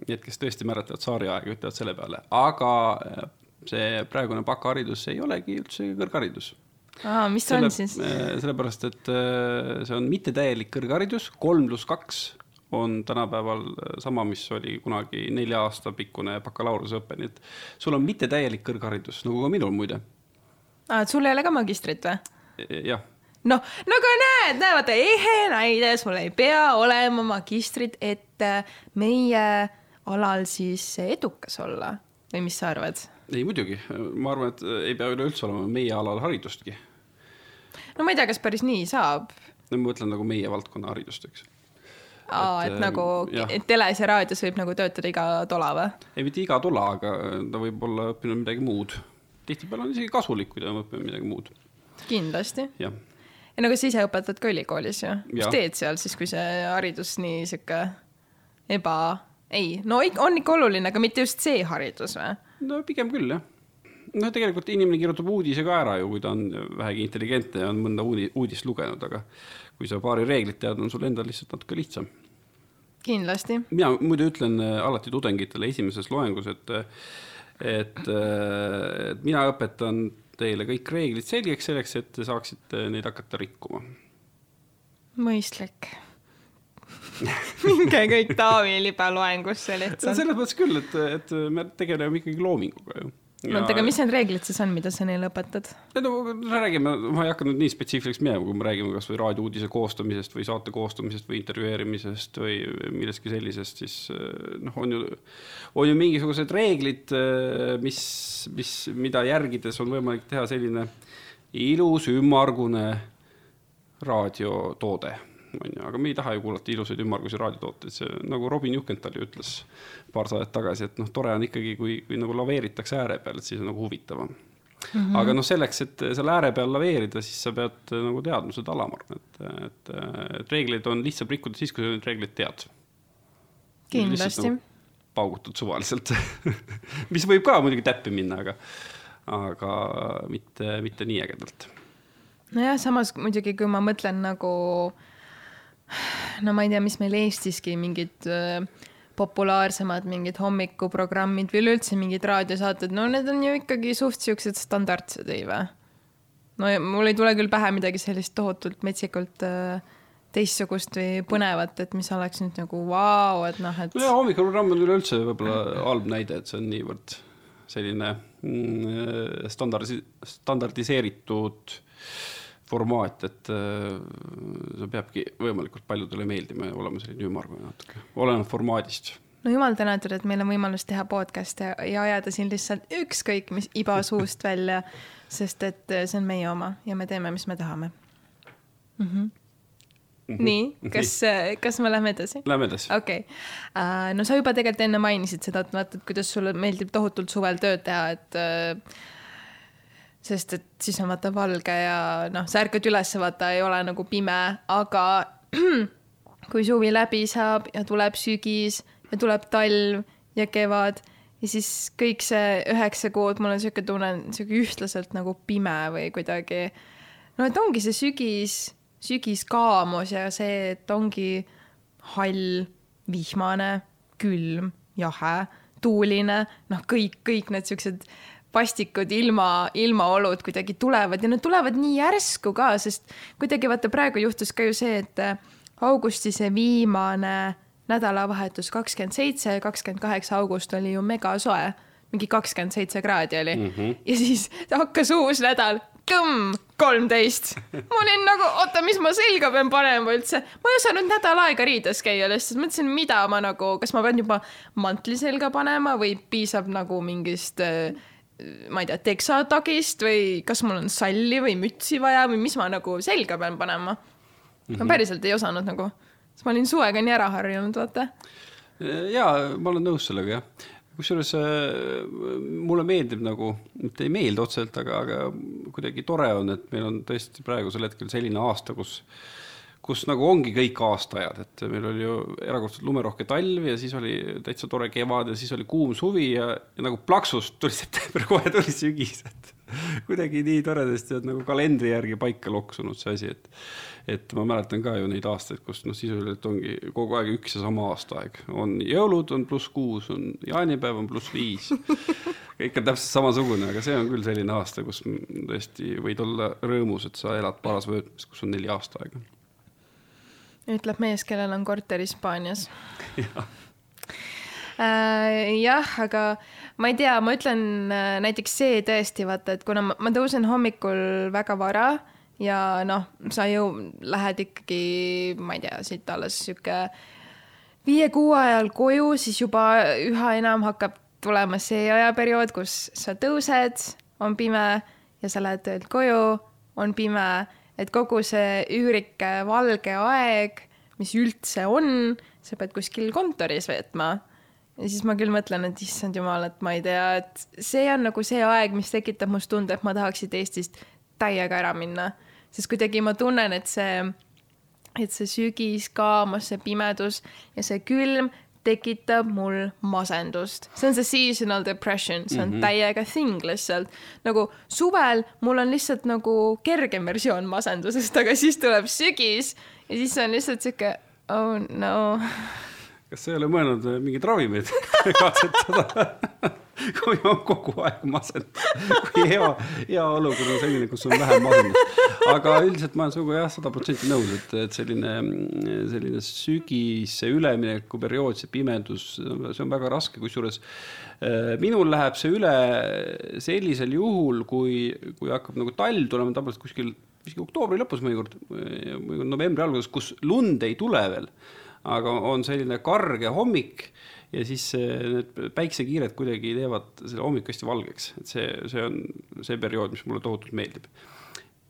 need, kes tõesti mäletavad tsaariaega, ütlevad selle peale, aga äh, see praegune bakaharidus ei olegi üldse kõrgharidus. aa, mis see on siis? Äh, sellepärast, et see on mittetäielik kõrgharidus, kolm pluss kaks on tänapäeval sama, mis oli kunagi nelja aasta pikkune bakalaureuseõpe, nii et sul on mittetäielik kõrgharidus, nagu ka minul muide. aa, et sul ei ole ka magistrit või? jah noh, nagu näed, näe, vaata ehe näide, sul ei pea olema magistrit, et äh, meie alal siis edukas olla või mis sa arvad? ei muidugi, ma arvan, et ei pea üleüldse olema meie alal haridustki. no ma ei tea, kas päris nii saab. no ma mõtlen nagu meie valdkonna haridust, eks. aa, et, et nagu jah. teles ja raadios võib nagu töötada iga tola või? ei, mitte iga tola, aga ta võib olla õppinud midagi muud. tihtipeale on isegi kasulik, kui ta on õppinud midagi muud. kindlasti. jah ei no aga sa ise õpetad ka ülikoolis ju, mis teed seal siis, kui see haridus nii sihuke eba, ei, no on ikka oluline, aga mitte just see haridus või? no pigem küll jah. no tegelikult inimene kirjutab uudise ka ära ju, kui ta on vähegi intelligentne ja on mõnda uudi-, uudist lugenud, aga kui sa paari reeglit tead, on sul endal lihtsalt natuke lihtsam. kindlasti. mina muidu ütlen äh, alati tudengitele esimeses loengus, et et, äh, et mina õpetan teile kõik reeglid selgeks, selleks et te saaksite neid hakata rikkuma. mõistlik minge kõik Taavi Libe loengusse lihtsalt. selles mõttes küll, et, et me tegeleme ikkagi loominguga ju no oota, aga mis need reeglid siis on, mida sa neile õpetad? no räägime, ma ei hakka nüüd nii spetsiifiliseks minema, kui me räägime kasvõi raadiouudise koostamisest või saate koostamisest või intervjueerimisest või millestki sellisest, siis noh, on ju, on ju mingisugused reeglid, mis, mis, mida järgides on võimalik teha selline ilus, ümmargune raadiotoode on ju, aga me ei taha ju kuulata ilusaid ümmargusi raadiotooteid, see nagu Robin Juhkental ju ütles paar saadet tagasi, et noh, tore on ikkagi, kui, kui nagu laveeritakse ääre peal, et siis on nagu huvitavam mm. -hmm. aga noh, selleks, et selle ääre peal laveerida, siis sa pead nagu teadmused alama, et, et, et reegleid on lihtsam rikkuda siis, kui sa neid reegleid tead. kindlasti. Nagu paugutad suvaliselt mis võib ka muidugi täppi minna, aga, aga mitte, mitte nii ägedalt. nojah, samas muidugi, kui ma mõtlen nagu äh, no ma ei tea, mis meil Eestiski mingid äh, populaarsemad mingid hommikuprogrammid või üleüldse mingid raadiosaated, no need on ju ikkagi suht siuksed standardsed, ei või? no mul ei tule küll pähe midagi sellist tohutult metsikult äh, teistsugust või põnevat, et mis oleks nüüd nagu vau, et noh, et. nojah, hommikuprogramm on üleüldse võib-olla halb näide, et see on niivõrd selline mm, standardi-, standardiseeritud formaat, et äh, see peabki võimalikult paljudele meeldima ja olema selline ümmargune natuke, oleneb formaadist. no jumal tänatud, et meil on võimalus teha podcast'e ja ajada siin lihtsalt ükskõik mis iba suust välja, sest et äh, see on meie oma ja me teeme, mis me tahame mm. -hmm. Mm -hmm. nii, kas, äh, kas me lähme edasi? Lähme edasi. okei okay. uh,, no sa juba tegelikult enne mainisid seda, et vaata, et kuidas sulle meeldib tohutult suvel tööd teha, et uh, sest et siis on vaata valge ja noh, sa ärkad üles, vaata ei ole nagu pime, aga kui suvi läbi saab ja tuleb sügis ja tuleb talv ja kevad ja siis kõik see üheksa kuud, mul on sihuke tunne, sihuke ühtlaselt nagu pime või kuidagi. no et ongi see sügis, sügiskaamus ja see, et ongi hall, vihmane, külm, jahe, tuuline, noh, kõik, kõik need siuksed vastikud ilma, ilmaolud kuidagi tulevad ja nad tulevad nii järsku ka, sest kuidagi vaata praegu juhtus ka ju see, et äh, augusti see viimane nädalavahetus, kakskümmend seitse ja kakskümmend kaheksa august oli ju megasoe. mingi kakskümmend seitse kraadi oli mm. Mhm. ja siis hakkas uus nädal, kõmm, kolmteist. ma olin nagu, oota, mis ma selga pean panema üldse. ma ei osanud nädal aega riides käia lihtsalt, mõtlesin, mida ma nagu, kas ma pean juba mantli selga panema või piisab nagu mingist äh, ma ei tea, teksatagist või kas mul on salli või mütsi vaja või mis ma nagu selga pean panema. ma päriselt ei osanud nagu, sest ma olin suvega nii ära harjunud, vaata. jaa, ma olen nõus sellega jah. kusjuures äh, mulle meeldib nagu, mitte ei meeldi otseselt, aga, aga kuidagi tore on, et meil on tõesti praegusel hetkel selline aasta, kus kus nagu ongi kõik aastaajad, et meil oli ju erakordselt lumerohke talv ja siis oli täitsa tore kevad ja siis oli kuum suvi ja, ja nagu plaksust tuli september, kohe tuli sügis, et kuidagi nii toredasti on nagu kalendri järgi paika loksunud see asi, et et ma mäletan ka ju neid aastaid, kus noh, sisuliselt ongi kogu aeg üks ja sama aastaaeg, on jõulud on pluss kuus, on jaanipäev on pluss viis. kõik on täpselt samasugune, aga see on küll selline aasta, kus tõesti võid olla rõõmus, et sa elad paras vöötmes, kus on neli aastaaega. Ütleb mees, kellel on korter Hispaanias. Äh, jah, aga ma ei tea, ma ütlen äh, näiteks see tõesti vaata, et kuna ma, ma tõusen hommikul väga vara ja noh, sa ju lähed ikkagi, ma ei tea, siit alles sihuke viie-kuue ajal koju, siis juba üha enam hakkab tulema see ajaperiood, kus sa tõused, on pime ja sa lähed töölt koju, on pime, et kogu see üürike valge aeg, mis üldse on, sa pead kuskil kontoris veetma. Ja siis ma küll mõtlen, et issand jumal, et ma ei tea, et see on nagu see aeg, mis tekitab must tunde, et ma tahaks siit Eestist täiega ära minna, sest kuidagi ma tunnen, et see, et see sügis, kaamas, see pimedus ja see külm tekitab mul masendust, see on see seasonal depression, see on mm -hmm. täiega thing lihtsalt. nagu suvel mul on lihtsalt nagu kergem versioon masendusest, aga siis tuleb sügis ja siis on lihtsalt sihuke oh no kas sa ei ole mõelnud äh, mingeid ravimeid katsetada? kui on kogu aeg masendus, kui hea, hea olukord on selline, kus on vähem masendust. aga üldiselt ma olen sinuga jah, sada protsenti nõus, et, et selline, selline sügise üleminekuperiood, see pimedus, see on väga raske, kusjuures äh, minul läheb see üle sellisel juhul, kui, kui hakkab nagu talv tulema, tavaliselt kuskil isegi oktoobri lõpus mõnikord, mõnikord novembri alguses, kus lund ei tule veel. Aga on selline karge hommik ja siis need päiksekiired kuidagi teevad selle hommiku hästi valgeks, et see, see on see periood, mis mulle tohutult meeldib.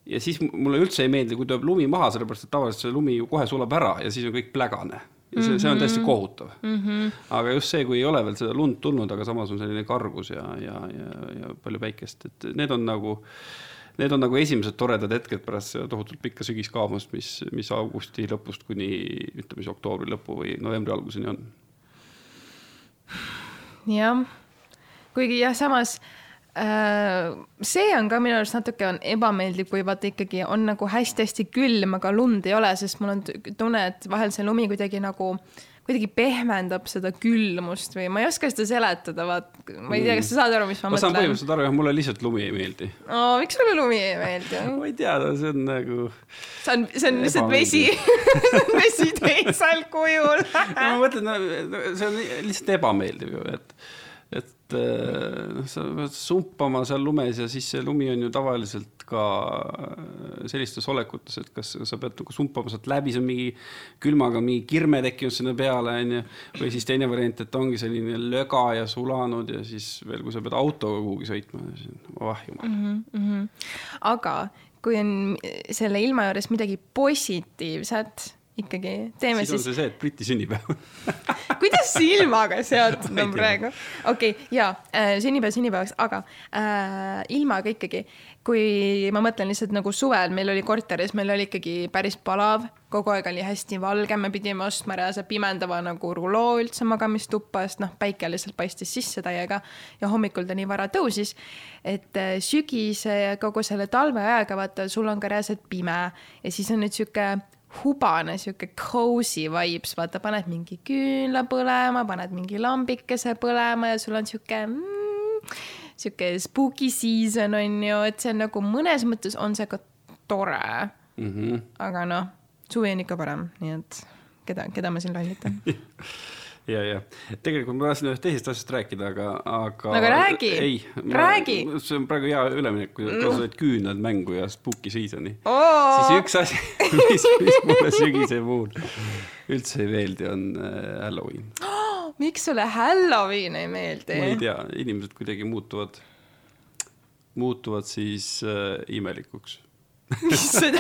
ja siis mulle üldse ei meeldi, kui tuleb lumi maha, sellepärast et tavaliselt see lumi ju kohe sulab ära ja siis on kõik plägane. ja see, see on täiesti kohutav mm. -hmm. aga just see, kui ei ole veel seda lund tulnud, aga samas on selline kargus ja, ja, ja, ja palju päikest, et need on nagu Need on nagu esimesed toredad hetked pärast seda tohutult pikka sügiskaamust, mis, mis augusti lõpust kuni ütleme siis oktoobri lõpu või novembri alguseni on jah, kuigi jah, samas äh, see on ka minu arust natuke on ebameeldiv, kui vaata ikkagi on nagu hästi-hästi külm, aga lund ei ole, sest mul on tunne, et vahel see lumi kuidagi nagu kuidagi pehmendab seda külmust või ma ei oska seda seletada, vaat ma ei tea, kas sa saad aru, mis ma, ma saan mõtlen. põhimõtteliselt aru, jah, mulle lihtsalt lumi ei meeldi. Oh, miks sulle lumi ei meeldi? ma ei tea, see on nagu, see on, see on lihtsalt vesi, vesi teisel kujul. ma mõtlen, see on lihtsalt ebameeldiv ju, et, noh, sa pead sumpama seal lumes ja siis see lumi on ju tavaliselt ka äh, sellistes olekutes, et kas sa pead nagu sumpama sealt läbi, see on mingi külmaga mingi kirme tekkinud sinna peale, onju. või siis teine variant, et ongi selline löga ja sulanud ja siis veel, kui sa pead autoga kuhugi sõitma, oh jumal. mm. -hmm. aga kui on selle ilma juures midagi positiivset ikkagi, teeme siis on siis, see see, et Briti sünnipäev. kuidas see ilmaga seotud on praegu? okei okay,, jaa äh,, sünnipäev sünnipäevaks, aga äh, ilmaga ikkagi, kui ma mõtlen lihtsalt nagu suvel, meil oli korteris, meil oli ikkagi päris palav, kogu aeg oli hästi valge, me pidime ostma reaalselt pimendava nagu ruloo üldse magamistuppa, sest noh, päike lihtsalt paistis sisse täiega ja hommikul ta nii vara tõusis, et äh, sügise ja kogu selle talve ajaga vaata, sul on ka reaalselt pime ja siis on nüüd sihuke hubane sihuke cozy vibes, vaata, paned mingi küünla põlema, paned mingi lambikese põlema ja sul on sihuke mm,, sihuke spooky season on ju, et see on nagu mõnes mõttes on see ka tore, Mm -hmm. aga noh, suvi on ikka parem, nii et keda, keda ma siin lollitan. ja, ja tegelikult ma tahtsin ühest teisest asjast rääkida, aga, aga. aga räägi, räägi. see on praegu hea üleminek, kui sa said küüned mängu ja spooky season'i oh.. siis üks asi, mis, mis mulle sügise puhul üldse ei meeldi, on äh, Halloween oh,. miks sulle Halloween ei meeldi? ma ei tea, inimesed kuidagi muutuvad, muutuvad siis äh, imelikuks mis see,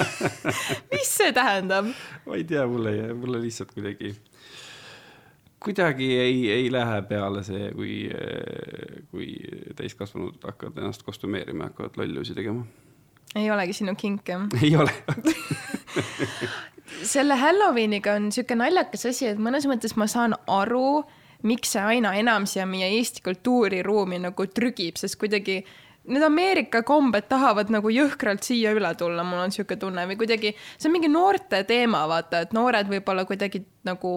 mis see tähendab? ma ei tea, mulle, mulle lihtsalt kuidagi kuidagi ei, ei lähe peale see, kui, kui täiskasvanud hakkavad ennast kostümeerima, hakkavad lollusi tegema. ei olegi sinu kink, jah? ei ole selle Halloweeniga on niisugune naljakas asi, et mõnes mõttes ma saan aru, miks see aina enam siia meie Eesti kultuuriruumi nagu trügib, sest kuidagi need Ameerika kombed tahavad nagu jõhkralt siia üle tulla, mul on niisugune tunne või kuidagi, see on mingi noorte teema, vaata, et noored võib-olla kuidagi nagu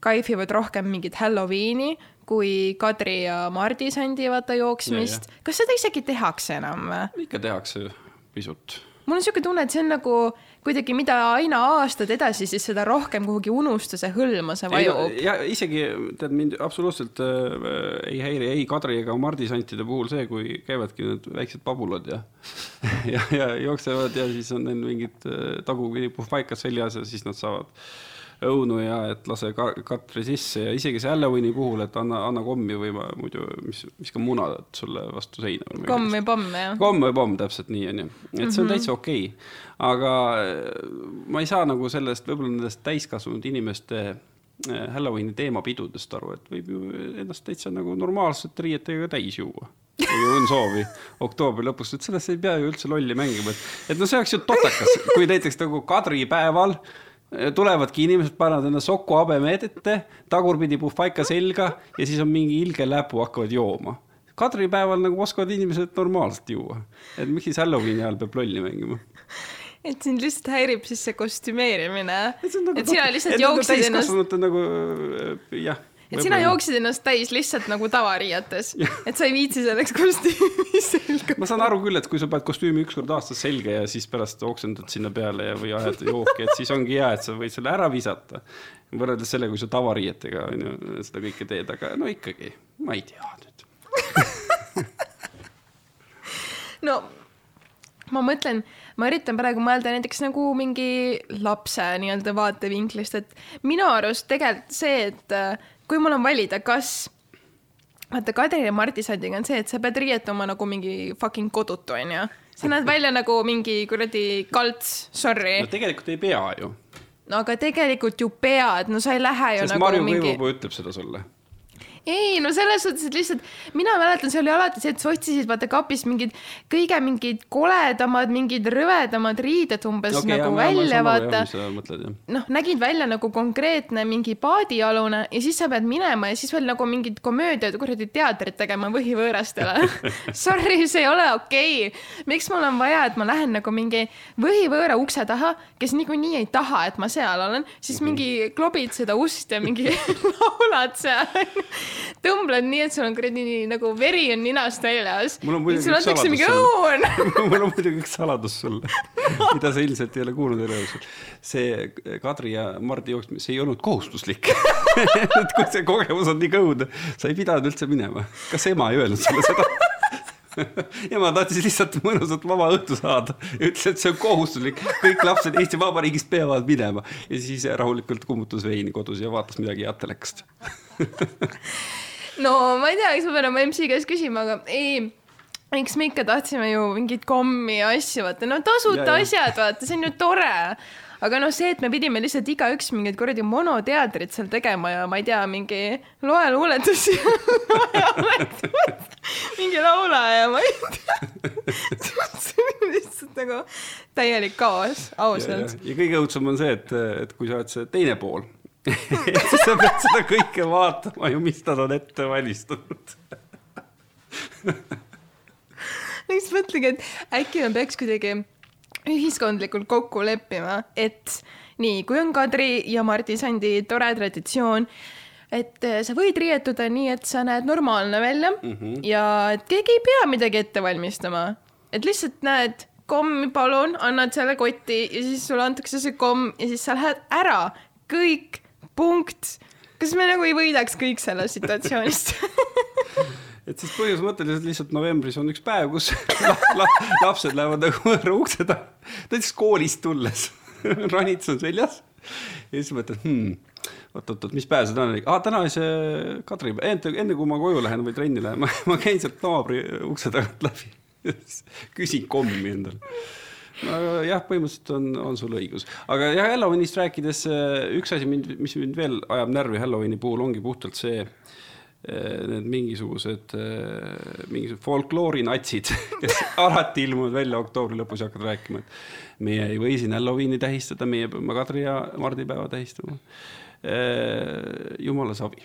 kaifivad rohkem mingit Halloweeni kui Kadri ja Mardi Sandi vaata jooksmist. kas seda isegi tehakse enam ikka tehakse pisut. mul on niisugune tunne, et see on nagu kuidagi, mida aina aastad edasi, siis seda rohkem kuhugi unustuse hõlma see vajub. ja isegi tead mind absoluutselt äh, ei häiri ei Kadri ega Mardi Santide puhul see, kui käivadki need väiksed pabulad ja ja, ja jooksevad ja siis on neil mingid äh, tagurpidi puhvpaikas seljas ja siis nad saavad õunu ja et lase Katri sisse ja isegi see Halloweeni puhul, et anna, anna kommi või ma muidu, mis, viska munad sulle vastu seina. komm või pomm, jah. komm või pomm, täpselt nii, onju. et see on -hmm. täitsa okei okay.. aga äh, ma ei saa nagu sellest, võib-olla nendest täiskasvanud inimeste äh, Halloweeni teemapidudest aru, et võib ju ennast täitsa nagu normaalsete riietega täis juua kui on soovi oktoobri lõpus, et sellest ei pea ju üldse lolli mängima, et, et no see oleks ju totakas, kui näiteks nagu kadripäeval äh, tulevadki inimesed, panevad enda soku habeme ette, tagurpidi puhvaika selga ja siis on mingi ilge läpu, hakkavad jooma. kadripäeval nagu oskavad inimesed normaalselt juua. et miks siis Halloweeni ajal peab lolli mängima? et sind lihtsalt häirib siis see kostümeerimine. et, nagu, et sina lihtsalt nagu jooksid ennast. nagu jah et sina jooksid ennast täis lihtsalt nagu tavariietes, et sa ei viitsi selleks kostüümi selga. ma saan aru küll, et kui sa paned kostüümi üks kord aastas selga ja siis pärast oksendad sinna peale ja, või ajad jooki, et siis ongi hea, et sa võid selle ära visata. võrreldes sellega, kui sa tavariietega on ju seda kõike teed, aga no ikkagi, ma ei tea nüüd no ma mõtlen, ma üritan praegu mõelda näiteks nagu mingi lapse nii-öelda vaatevinklist, et minu arust tegelikult see, et kui mul on valida, kas vaata Kadri ja Mardi Sandiga on see, et sa pead riietuma nagu mingi fucking kodutu, onju. sa näed välja nagu mingi kuradi kalts, sorry. no tegelikult ei pea ju. no aga tegelikult ju pead, no sa ei lähe ju Sest nagu Marju mingi. Kõivupuu ütleb seda sulle ei no selles suhtes, et lihtsalt mina mäletan, see oli alati see, et sa otsisid vaata kapist mingid kõige mingid koledamad, mingid rõvedamad riided umbes okay, nagu jah, välja, vaata. noh, nägid välja nagu konkreetne mingi paadialune ja siis sa pead minema ja siis veel nagu mingid komöödiad, kuradi teatrit tegema võhivõõrastele Sorry, see ei ole okei okay.. miks mul on vaja, et ma lähen nagu mingi võhivõõra ukse taha, kes niikuinii ei taha, et ma seal olen, siis -hmm. mingi klobid seda ust ja mingi laulad seal tõmbled nii, et sul on kuradi nagu veri on ninast väljas. mul on muidugi üks saladus sulle. mul on muidugi üks saladus sulle, mida sa ilmselt ei ole kuulnud elu jooksul. see Kadri ja Mardi jooksmine, see ei olnud kohustuslik et kui see kogemus on nii kõudne, sa ei pidanud üldse minema. kas ema ei öelnud sulle seda? ema tahtis lihtsalt mõnusat vaba õhtu saada. Ja ütles, et see on kohustuslik, kõik lapsed Eesti Vabariigist peavad minema. Ja siis rahulikult kummutas veini kodus ja vaatas midagi head telekast. No ma ei tea, kas ma pean oma MC käest küsima, aga ei eks me ikka tahtsime ju mingit kommi ja asju, vaata, no tasuta ja, asjad, vaata, see on ju tore. Aga noh, see, et me pidime lihtsalt igaüks mingit kuradi monoteatrit seal tegema ja ma ei tea, mingi loe luuletusi mingi laula ja ma ei tea see oli lihtsalt nagu täielik kaos, ausalt. ja kõige õudsem on see, et, et kui sa oled see teine pool siis sa pead seda kõike vaatama ju, mis nad on ette valmistanud lihtsalt mõtlengi, et äkki me peaks kuidagi ühiskondlikult kokku leppima, et nii, kui on Kadri ja Mardi Sandi tore traditsioon, et eh, sa võid riietuda nii, et sa näed normaalne välja mm -hmm. ja et keegi ei pea midagi ette valmistama. et lihtsalt näed, komm, palun, annad selle kotti ja siis sulle antakse see komm ja siis sa lähed ära. kõik punkt. kas me nagu ei võidaks kõik sellest situatsioonist et siis põhimõtteliselt lihtsalt novembris on üks päev, kus la, la, lapsed lähevad nagu võõra ukse taha, näiteks koolist tulles ranits on seljas. Ja siis mõtled hmm,, oot-oot-oot, mis päev see täna oli? Ah,, täna oli see kadripäev, enne, enne kui ma koju lähen või trenni lähen, ma käin sealt naabri ukse tagant läbi. Küsin kommi endale. No jah, põhimõtteliselt on, on sul õigus, aga jah, Halloweenist rääkides üks asi mind, mis mind veel ajab närvi Halloweeni puhul ongi puhtalt see Eh, need mingisugused, eh, mingisugused folkloorinatsid, kes alati ilmuvad välja oktoobri lõpus ja hakkavad rääkima, et meie ei või siin Halloweeni tähistada, meie peame Kadri ja mardipäeva tähistama. Eh, jumala savi.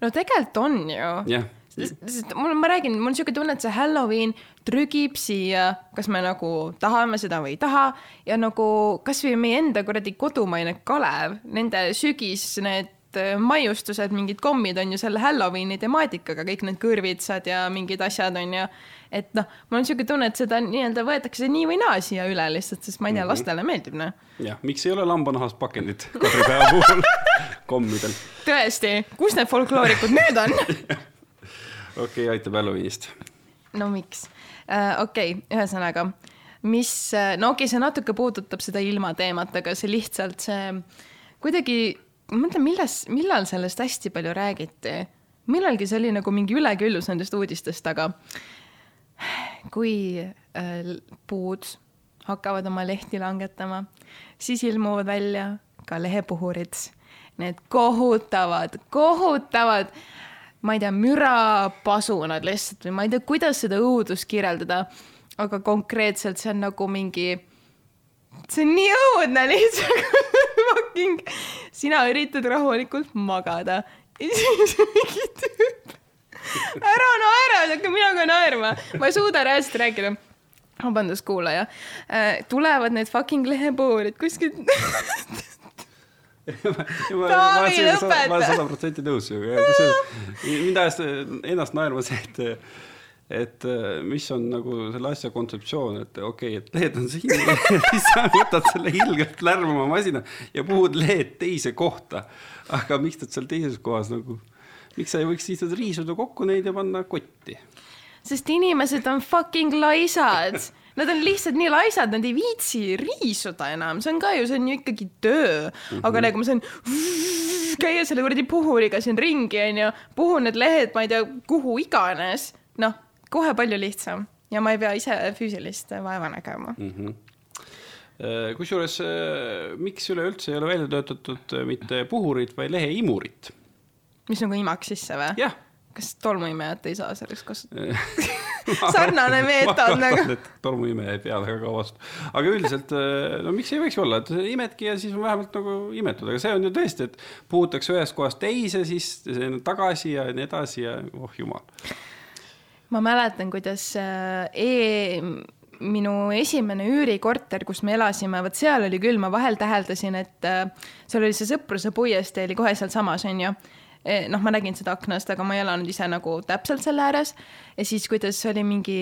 no tegelikult on ju. jah sest mul, ma räägin, mul on niisugune tunne, et see Halloween trügib siia, kas me nagu tahame seda või ei taha ja nagu kasvõi meie enda kuradi kodumaine Kalev, nende sügis, need maiustused, mingid kommid on ju selle Halloweeni temaatikaga, kõik need kõrvitsad ja mingid asjad on ju. et noh, mul on siuke tunne, et seda nii-öelda võetakse nii või naa siia üle lihtsalt, sest ma ei tea, mhm. lastele meeldib noh. jah, miks ei ole lambanahast pakendit kadripäeva puhul kommidel? tõesti, kus need folkloorikud nüüd on? okei, aitab Halloweenist. no miks uh,? okei okay,, ühesõnaga, mis, äh, no okei okay,, see natuke puudutab seda ilmateemat, aga see lihtsalt see kuidagi ma mõtlen, milles, millal sellest hästi palju räägiti. millalgi see oli nagu mingi üleküllus nendest uudistest, aga kui äh, puud hakkavad oma lehti langetama, siis ilmuvad välja ka lehepuhurid. Need kohutavad, kohutavad, ma ei tea, mürapasunad lihtsalt või ma ei tea, kuidas seda õudust kirjeldada. aga konkreetselt see on nagu mingi, see on nii õudne lihtsalt fucking, sina üritad rahulikult magada. Ja siis mingi tüüp, ära naera, hakka mina ka naerma, ma ei suuda reaalselt rääkida. Vabandust, kuulaja. Äh,, tulevad need fucking lehepuurid kuskilt. Taavi, lõpeta. ma olen sada protsenti nõus sinuga, mind ajas ennast naerma see, et et äh, mis on nagu selle asja kontseptsioon, et okei okay,, et lehed on siin siis sa võtad selle ilgelt lärmama masina ja puhud lehed teise kohta. aga miks nad seal teises kohas nagu, miks sa ei võiks lihtsalt riisuda kokku neid ja panna kotti? sest inimesed on fucking laisad Nad on lihtsalt nii laisad, nad ei viitsi riisuda enam, see on ka ju, see on ju ikkagi töö. -hmm. aga nagu ma saan käia selle kuradi puhuriga siin ringi, onju, puhun need lehed, ma ei tea, kuhu iganes, noh kohe palju lihtsam ja ma ei pea ise füüsilist vaeva nägema mm. -hmm kusjuures, äh, miks üleüldse ei ole välja töötatud äh, mitte puhurit, vaid leheimurit? mis nagu imaks sisse või? kas tolmuimejat ei saa selleks kasutada sarnane meetod nagu. tolmuimeja ei pea väga kaua vastu, aga üldiselt no miks ei võiks olla, et imedki ja siis on vähemalt nagu imetud, aga see on ju tõesti, et puhutakse ühest kohast teise, siis tagasi ja nii edasi ja oh jumal ma mäletan, kuidas äh, e minu esimene üürikorter, kus me elasime, vot seal oli küll, ma vahel täheldasin, et äh, seal oli see Sõpruse puiestee oli kohe sealsamas, onju e, noh, ma nägin seda aknast, aga ma ei elanud ise nagu täpselt selle ääres. ja siis, kuidas oli mingi,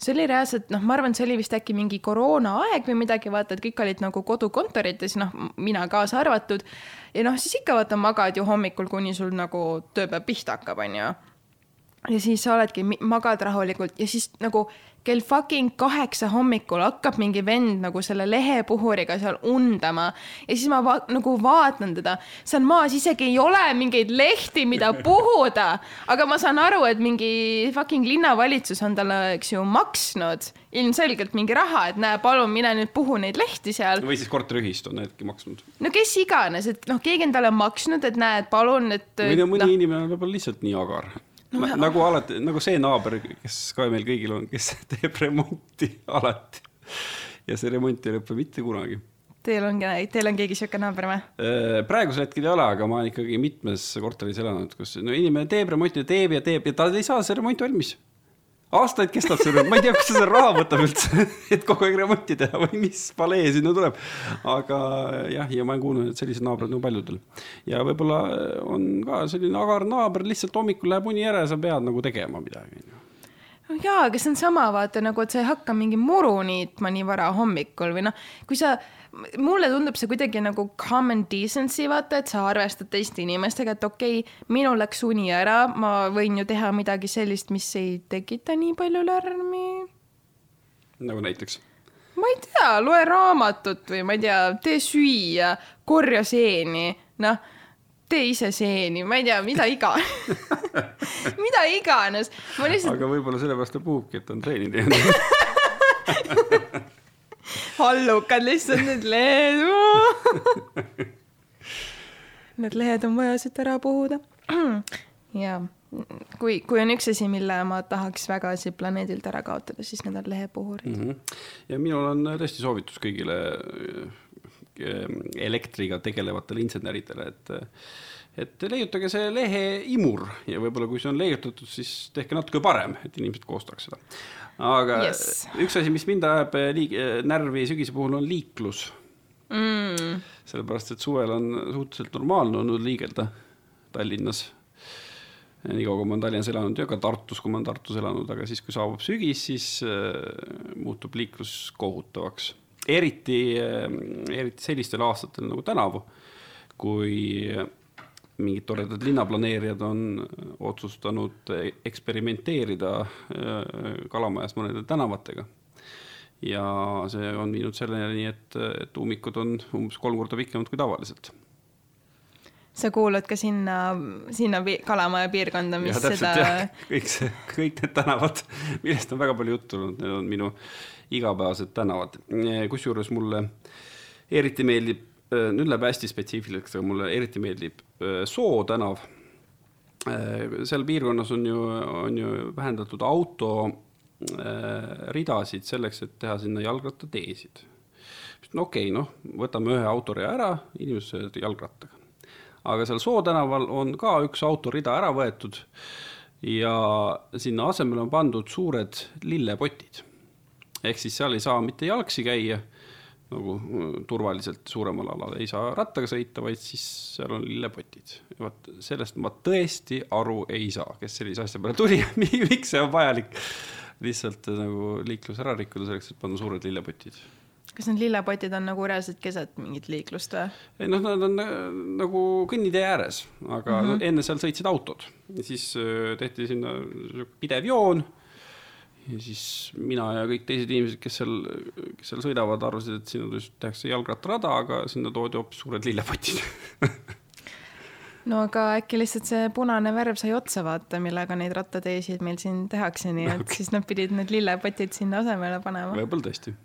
see oli reaalselt, noh, ma arvan, see oli vist äkki mingi koroonaaeg või midagi, vaata, et kõik olid nagu kodukontorites, noh, mina kaasa arvatud. ja noh, siis ikka vaata, magad ju hommikul, kuni sul nagu tööpäev pihta hakkab, onju ja siis sa oledki, magad rahulikult ja siis nagu kell fucking kaheksa hommikul hakkab mingi vend nagu selle lehepuhuriga seal undama ja siis ma va nagu vaatan teda, seal maas isegi ei ole mingeid lehti, mida puhuda, aga ma saan aru, et mingi fucking linnavalitsus on talle, eks ju, maksnud ilmselgelt mingi raha, et näe, palun mine nüüd puhu neid lehti seal. või siis korteriühistu on needki maksnud. no kes iganes, et noh, keegi on talle maksnud, et näed, palun, et. või no mõni no, inimene on võib-olla lihtsalt nii agar no, Ma, nagu alati, nagu see naaber, kes ka meil kõigil on, kes teeb remonti alati. ja see remont ei lõpe mitte kunagi. Teil on, teil on keegi sihuke naaber või? Äh, praegusel hetkel ei ole, aga ma olen ikkagi mitmes korteris elanud, kus no inimene teeb remonti, teeb ja teeb ja ta ei saa see remont valmis aastaid kestab see, ma ei tea, kust ta selle raha võtab üldse, et kogu aeg remonti teha või mis palee sinna tuleb. aga jah, ja ma olen kuulnud, et sellised naabrid on paljudel. ja võib-olla on ka selline agar naaber, lihtsalt hommikul läheb uni ära ja sa pead nagu tegema midagi. no jaa, aga see on sama, vaata nagu, et sa ei hakka mingi muru niitma nii vara hommikul või noh, kui sa mulle tundub see kuidagi nagu common decency, vaata, et sa arvestad teiste inimestega, et okei okay,, minul läks uni ära, ma võin ju teha midagi sellist, mis ei tekita nii palju lärmi. nagu näiteks? ma ei tea, loe raamatut või ma ei tea, tee süüa, korja seeni, noh tee ise seeni, ma ei tea, mida iganes mida iganes. Lihtsalt... aga võib-olla sellepärast ta puhubki, et on seeni teinud hallukad lihtsalt need lehed Need lehed on vaja siit ära puhuda. ja kui, kui on üks asi, mille ma tahaks väga siit planeedilt ära kaotada, siis need on lehepuhurid mm. -hmm. ja minul on tõesti soovitus kõigile eh, elektriga tegelevatele inseneridele, et et leiutage see leheimur ja võib-olla, kui see on leiutatud, siis tehke natuke parem, et inimesed koostaks seda aga yes. üks asi, mis mind ajab eh, liig-, eh, närvi sügise puhul on liiklus mm.. sellepärast, et suvel on suhteliselt normaalne olnud liigelda Tallinnas. niikaua, kui ma olen Tallinnas elanud ja ka Tartus, kui ma olen Tartus elanud, aga siis, kui saabub sügis, siis äh, muutub liiklus kohutavaks. eriti äh,, eriti sellistel aastatel nagu tänavu, kui äh, mingid toredad linnaplaneerijad on otsustanud eksperimenteerida äh, Kalamajas mõnede tänavatega. ja see on viinud selleni, et, et ummikud on umbes kolm korda pikemad kui tavaliselt sa kuulud ka sinna, sinna Kalamaja piirkonda, mis ja, täpselt, seda. kõik see, kõik need tänavad, millest on väga palju juttu olnud, need on minu igapäevased tänavad. kusjuures mulle eriti meeldib Äh, nüüd läheb hästi spetsiifiliseks, aga mulle eriti meeldib äh, Soo tänav. Äh, seal piirkonnas on ju, on ju vähendatud auto ridasid selleks, et teha sinna jalgrattateesid. no okei okay,, noh, võtame ühe autorea ära, inimesed sõidavad jalgrattaga. aga seal Soo tänaval on ka üks autorida ära võetud ja sinna asemele on pandud suured lillepotid. ehk siis seal ei saa mitte jalgsi käia nagu mm, turvaliselt suuremal alal ei saa rattaga sõita, vaid siis seal on lillepotid. vot sellest ma tõesti aru ei saa, kes sellise asja peale tuli miks see on vajalik lihtsalt nagu liiklus ära rikkuda selleks, et panna suured lillepotid. kas need lillepotid on nagu reaalselt keset mingit liiklust või? ei noh, nad on äh, nagu kõnnitee ääres, aga mm -hmm. enne seal sõitsid autod siis äh, tehti sinna pidev joon ja siis mina ja kõik teised inimesed, kes seal, kes seal sõidavad, arvasid, et sinna tehakse jalgrattarada, aga sinna toodi hoopis suured lillepotid no aga äkki lihtsalt see punane värv sai otsa vaata, millega neid rattateesid meil siin tehakse, nii et okay. siis nad pidid need lillepotid sinna asemele panema. võib-olla tõesti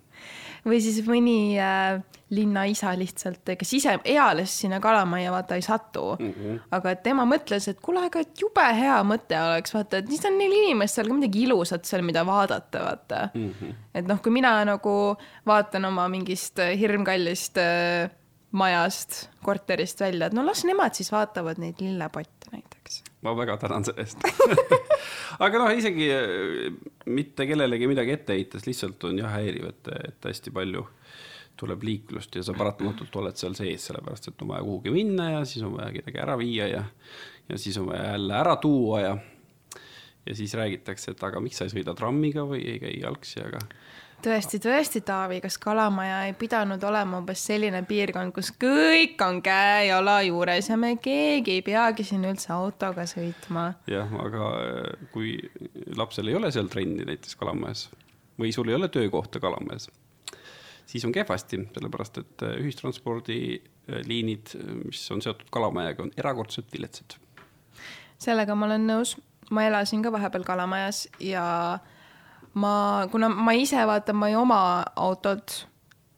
või siis mõni äh, linnaisa lihtsalt, kes ise eales sinna Kalamajja vaata ei satu mm. -hmm. aga tema mõtles, et kuule, aga jube hea mõte oleks vaata, et siis on neil inimestel ka midagi ilusat seal, mida vaadata, vaata mm. -hmm. et noh, kui mina nagu vaatan oma mingist hirmkallist äh, majast, korterist välja, et no las nemad siis vaatavad neid lillepotte näiteks. Ma väga tänan selle eest. Aga noh, isegi äh, mitte kellelegi midagi ette heites, lihtsalt on jah häiriv, et, et hästi palju tuleb liiklust ja sa paratamatult oled seal sees, sellepärast et on vaja kuhugi minna ja siis on vaja kedagi ära viia ja, ja siis on vaja jälle ära tuua ja, ja siis räägitakse, et aga miks sa ei sõida trammiga või ei käi jalgsi, aga tõesti, tõesti, Taavi, kas Kalamaja ei pidanud olema umbes selline piirkond, kus kõik on käe-jala juures ja me keegi ei peagi siin üldse autoga sõitma? jah, aga äh, kui lapsel ei ole seal trenni näiteks Kalamajas või sul ei ole töökohta Kalamajas, siis on kehvasti, sellepärast et äh, ühistranspordiliinid, äh, mis on seotud Kalamajaga, on erakordselt viletsad. sellega ma olen nõus, ma elasin ka vahepeal Kalamajas ja äh, ma, kuna ma ise vaatan, ma ei oma autot,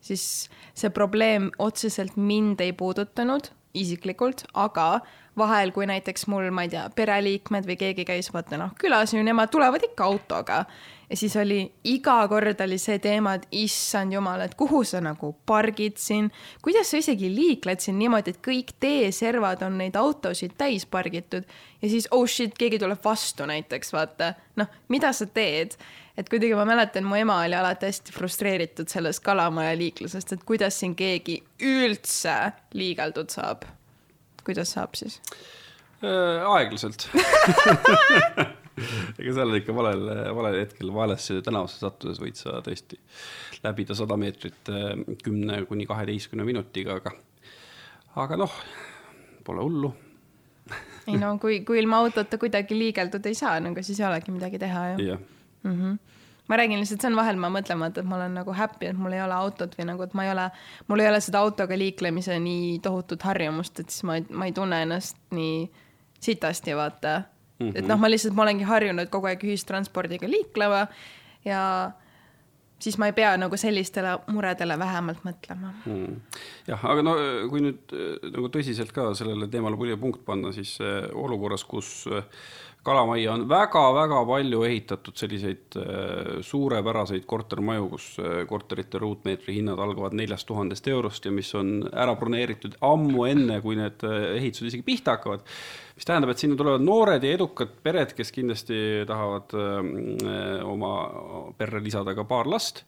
siis see probleem otseselt mind ei puudutanud isiklikult, aga vahel, kui näiteks mul, ma ei tea, pereliikmed või keegi käis vaata noh külas ju, nemad tulevad ikka autoga ja siis oli iga kord oli see teema, et issand jumal, et kuhu sa nagu pargid siin, kuidas sa isegi liikled siin niimoodi, et kõik teeservad on neid autosid täis pargitud? Ja siis oh shit, keegi tuleb vastu näiteks vaata, noh, mida sa teed? Et kuidagi ma mäletan, mu ema oli alati hästi frustreeritud sellest kalamaja liiklusest, et kuidas siin keegi üldse liigeldud saab. kuidas saab siis? Äh,? aeglaselt ega seal ikka valel, valel hetkel valesse tänavasse sattudes võid sa tõesti läbida sada meetrit eh, kümne kuni kaheteistkümne minutiga, aga, aga noh, pole hullu. ei no kui, kui ilma autota kuidagi liigelduda ei saa, no aga siis ei olegi midagi teha ju. jah mm. -hmm ma räägin lihtsalt, see on vahel, ma mõtlen, et ma olen nagu happy, et mul ei ole autot või nagu, et ma ei ole, mul ei ole seda autoga liiklemise nii tohutut harjumust, et siis ma ei, ma ei tunne ennast nii sitasti, vaata mm. -hmm. et noh, ma lihtsalt, ma olengi harjunud kogu aeg ühistranspordiga liiklema ja siis ma ei pea nagu sellistele muredele vähemalt mõtlema mm.. jah, aga no kui nüüd nagu tõsiselt ka sellele teemale punkt panna, siis olukorras, kus äh, kalamajja on väga-väga palju ehitatud selliseid äh, suurepäraseid kortermaju, kus äh, korterite ruutmeetri hinnad algavad neljast tuhandest eurost ja mis on ära broneeritud ammu enne, kui need äh, ehitused isegi pihta hakkavad. Mis tähendab, et sinna tulevad noored ja edukad pered, kes kindlasti tahavad oma perre lisada ka paar last,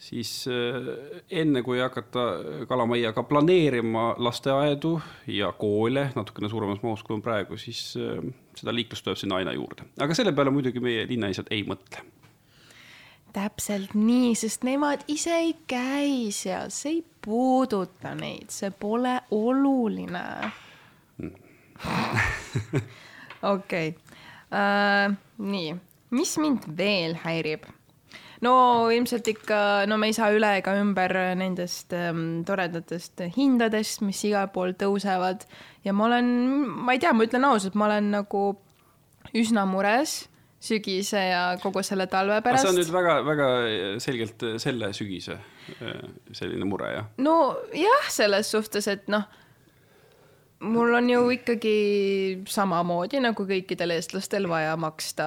siis enne, kui hakata kalamaiaga planeerima lasteaedu ja koole natukene suuremas mahus, kui on praegu, siis seda liiklust tuleb sinna aina juurde. aga selle peale muidugi meie linnaisad ei mõtle täpselt nii, sest nemad ise ei käi seal, see ei puuduta neid, see pole oluline okei okay. uh,, nii, mis mind veel häirib? No ilmselt ikka, no me ei saa üle ega ümber nendest um, toredatest hindadest, mis igal pool tõusevad ja ma olen, ma ei tea, ma ütlen ausalt, ma olen nagu üsna mures sügise ja kogu selle talve pärast. see on nüüd väga-väga selgelt selle sügise äh, selline mure, jah? no jah, selles suhtes, et noh mul on ju ikkagi samamoodi nagu kõikidel eestlastel vaja maksta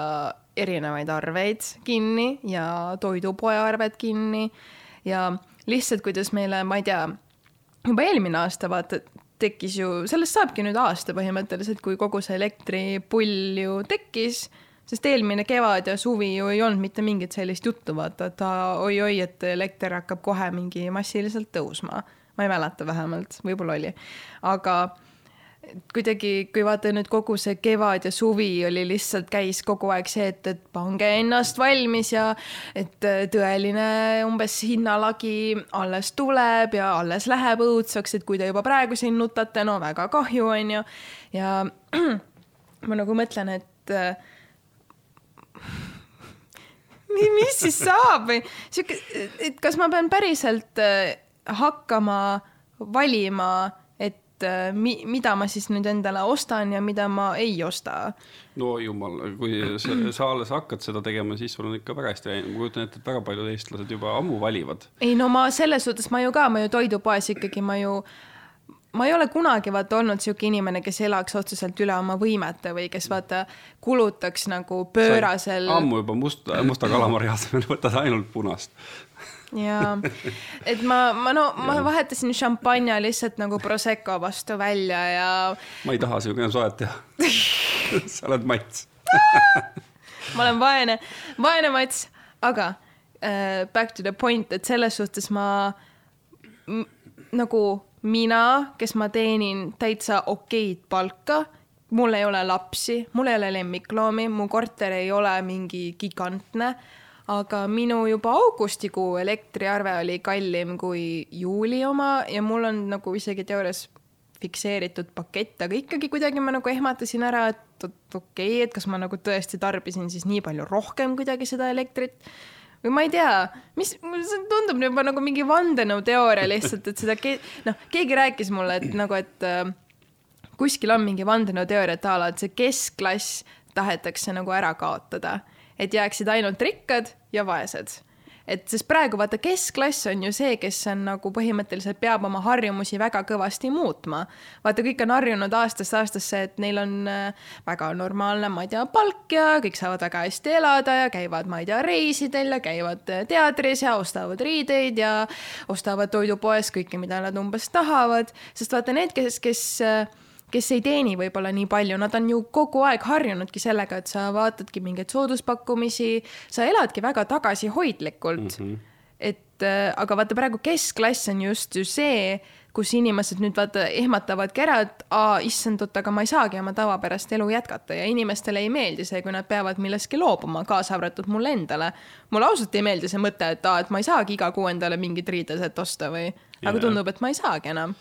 erinevaid arveid kinni ja toidupoe arved kinni ja lihtsalt, kuidas meile, ma ei tea, juba eelmine aasta vaata, tekkis ju, sellest saabki nüüd aasta põhimõtteliselt, kui kogu see elektripull ju tekkis, sest eelmine kevad ja suvi ju ei olnud mitte mingit sellist juttu, vaata, et oi-oi, et elekter hakkab kohe mingi massiliselt tõusma. ma ei mäleta vähemalt, võib-olla oli, aga kuidagi, kui vaata nüüd kogu see kevad ja suvi oli lihtsalt käis kogu aeg see, et, et pange ennast valmis ja et äh, tõeline umbes hinnalagi alles tuleb ja alles läheb õudseks, et kui te juba praegu siin nutate, no väga kahju, onju. ja ma nagu mõtlen, et äh, mis siis saab või sihuke, et kas ma pean päriselt äh, hakkama valima et äh, mi-, mida ma siis nüüd endale ostan ja mida ma ei osta. no jumal, kui sa, sa alles hakkad seda tegema, siis sul on ikka väga hästi läinud, ma kujutan ette, et väga paljud eestlased juba ammu valivad. ei no ma selles suhtes, ma ju ka, ma ju toidupoes ikkagi, ma ju ma ei ole kunagi vaata olnud sihuke inimene, kes elaks otseselt üle oma võimete või kes vaata kulutaks nagu pöörasel. ammu juba musta, musta kalamari asemel võtad ainult punast jaa, et ma, ma no, ma vahetasin šampanja lihtsalt nagu Prosecco vastu välja ja. ma ei taha sinuga enam soet teha. Sa oled Mats. Ma olen vaene, vaene Mats, aga uh, back to the point, et selles suhtes ma nagu mina, kes ma teenin täitsa okeid palka mul ei ole lapsi, mul ei ole lemmikloomi, mu korter ei ole mingi gigantne aga minu juba augustikuu elektriarve oli kallim kui juuli oma ja mul on nagu isegi teoorias fikseeritud pakett, aga ikkagi kuidagi ma nagu ehmatasin ära, et okei okay,, et kas ma nagu tõesti tarbisin siis nii palju rohkem kuidagi seda elektrit. Või ma ei tea, mis, see tundub juba nagu mingi vandenõuteooria lihtsalt, et seda ke-, noh, keegi rääkis mulle, et nagu, et äh, kuskil on mingi vandenõuteooria, et a la, et see keskklass tahetakse nagu ära kaotada et jääksid ainult rikkad ja vaesed et sest praegu vaata, keskklass on ju see, kes on nagu põhimõtteliselt peab oma harjumusi väga kõvasti muutma. vaata, kõik on harjunud aastast aastasse, et neil on äh, väga normaalne, ma ei tea, palk ja kõik saavad väga hästi elada ja käivad, ma ei tea, reisidel ja käivad äh, teatris ja ostavad riideid ja ostavad toidupoes kõike, mida nad umbes tahavad, sest vaata need, kes, kes äh, kes ei teeni võib-olla nii palju, nad on ju kogu aeg harjunudki sellega, et sa vaatadki mingeid sooduspakkumisi, sa eladki väga tagasihoidlikult mm. -hmm. et äh, aga vaata praegu keskklass on just ju see kus inimesed nüüd vaata ehmatavadki ära, et aa, issand, oot, aga ma ei saagi oma tavapärast elu jätkata ja inimestele ei meeldi see, kui nad peavad millestki loobuma, kaasa arvatud mulle endale. mulle ausalt ei meeldi see mõte, et aa, et ma ei saagi iga kuu endale mingit riideset osta või, aga tundub, et ma ei saagi enam.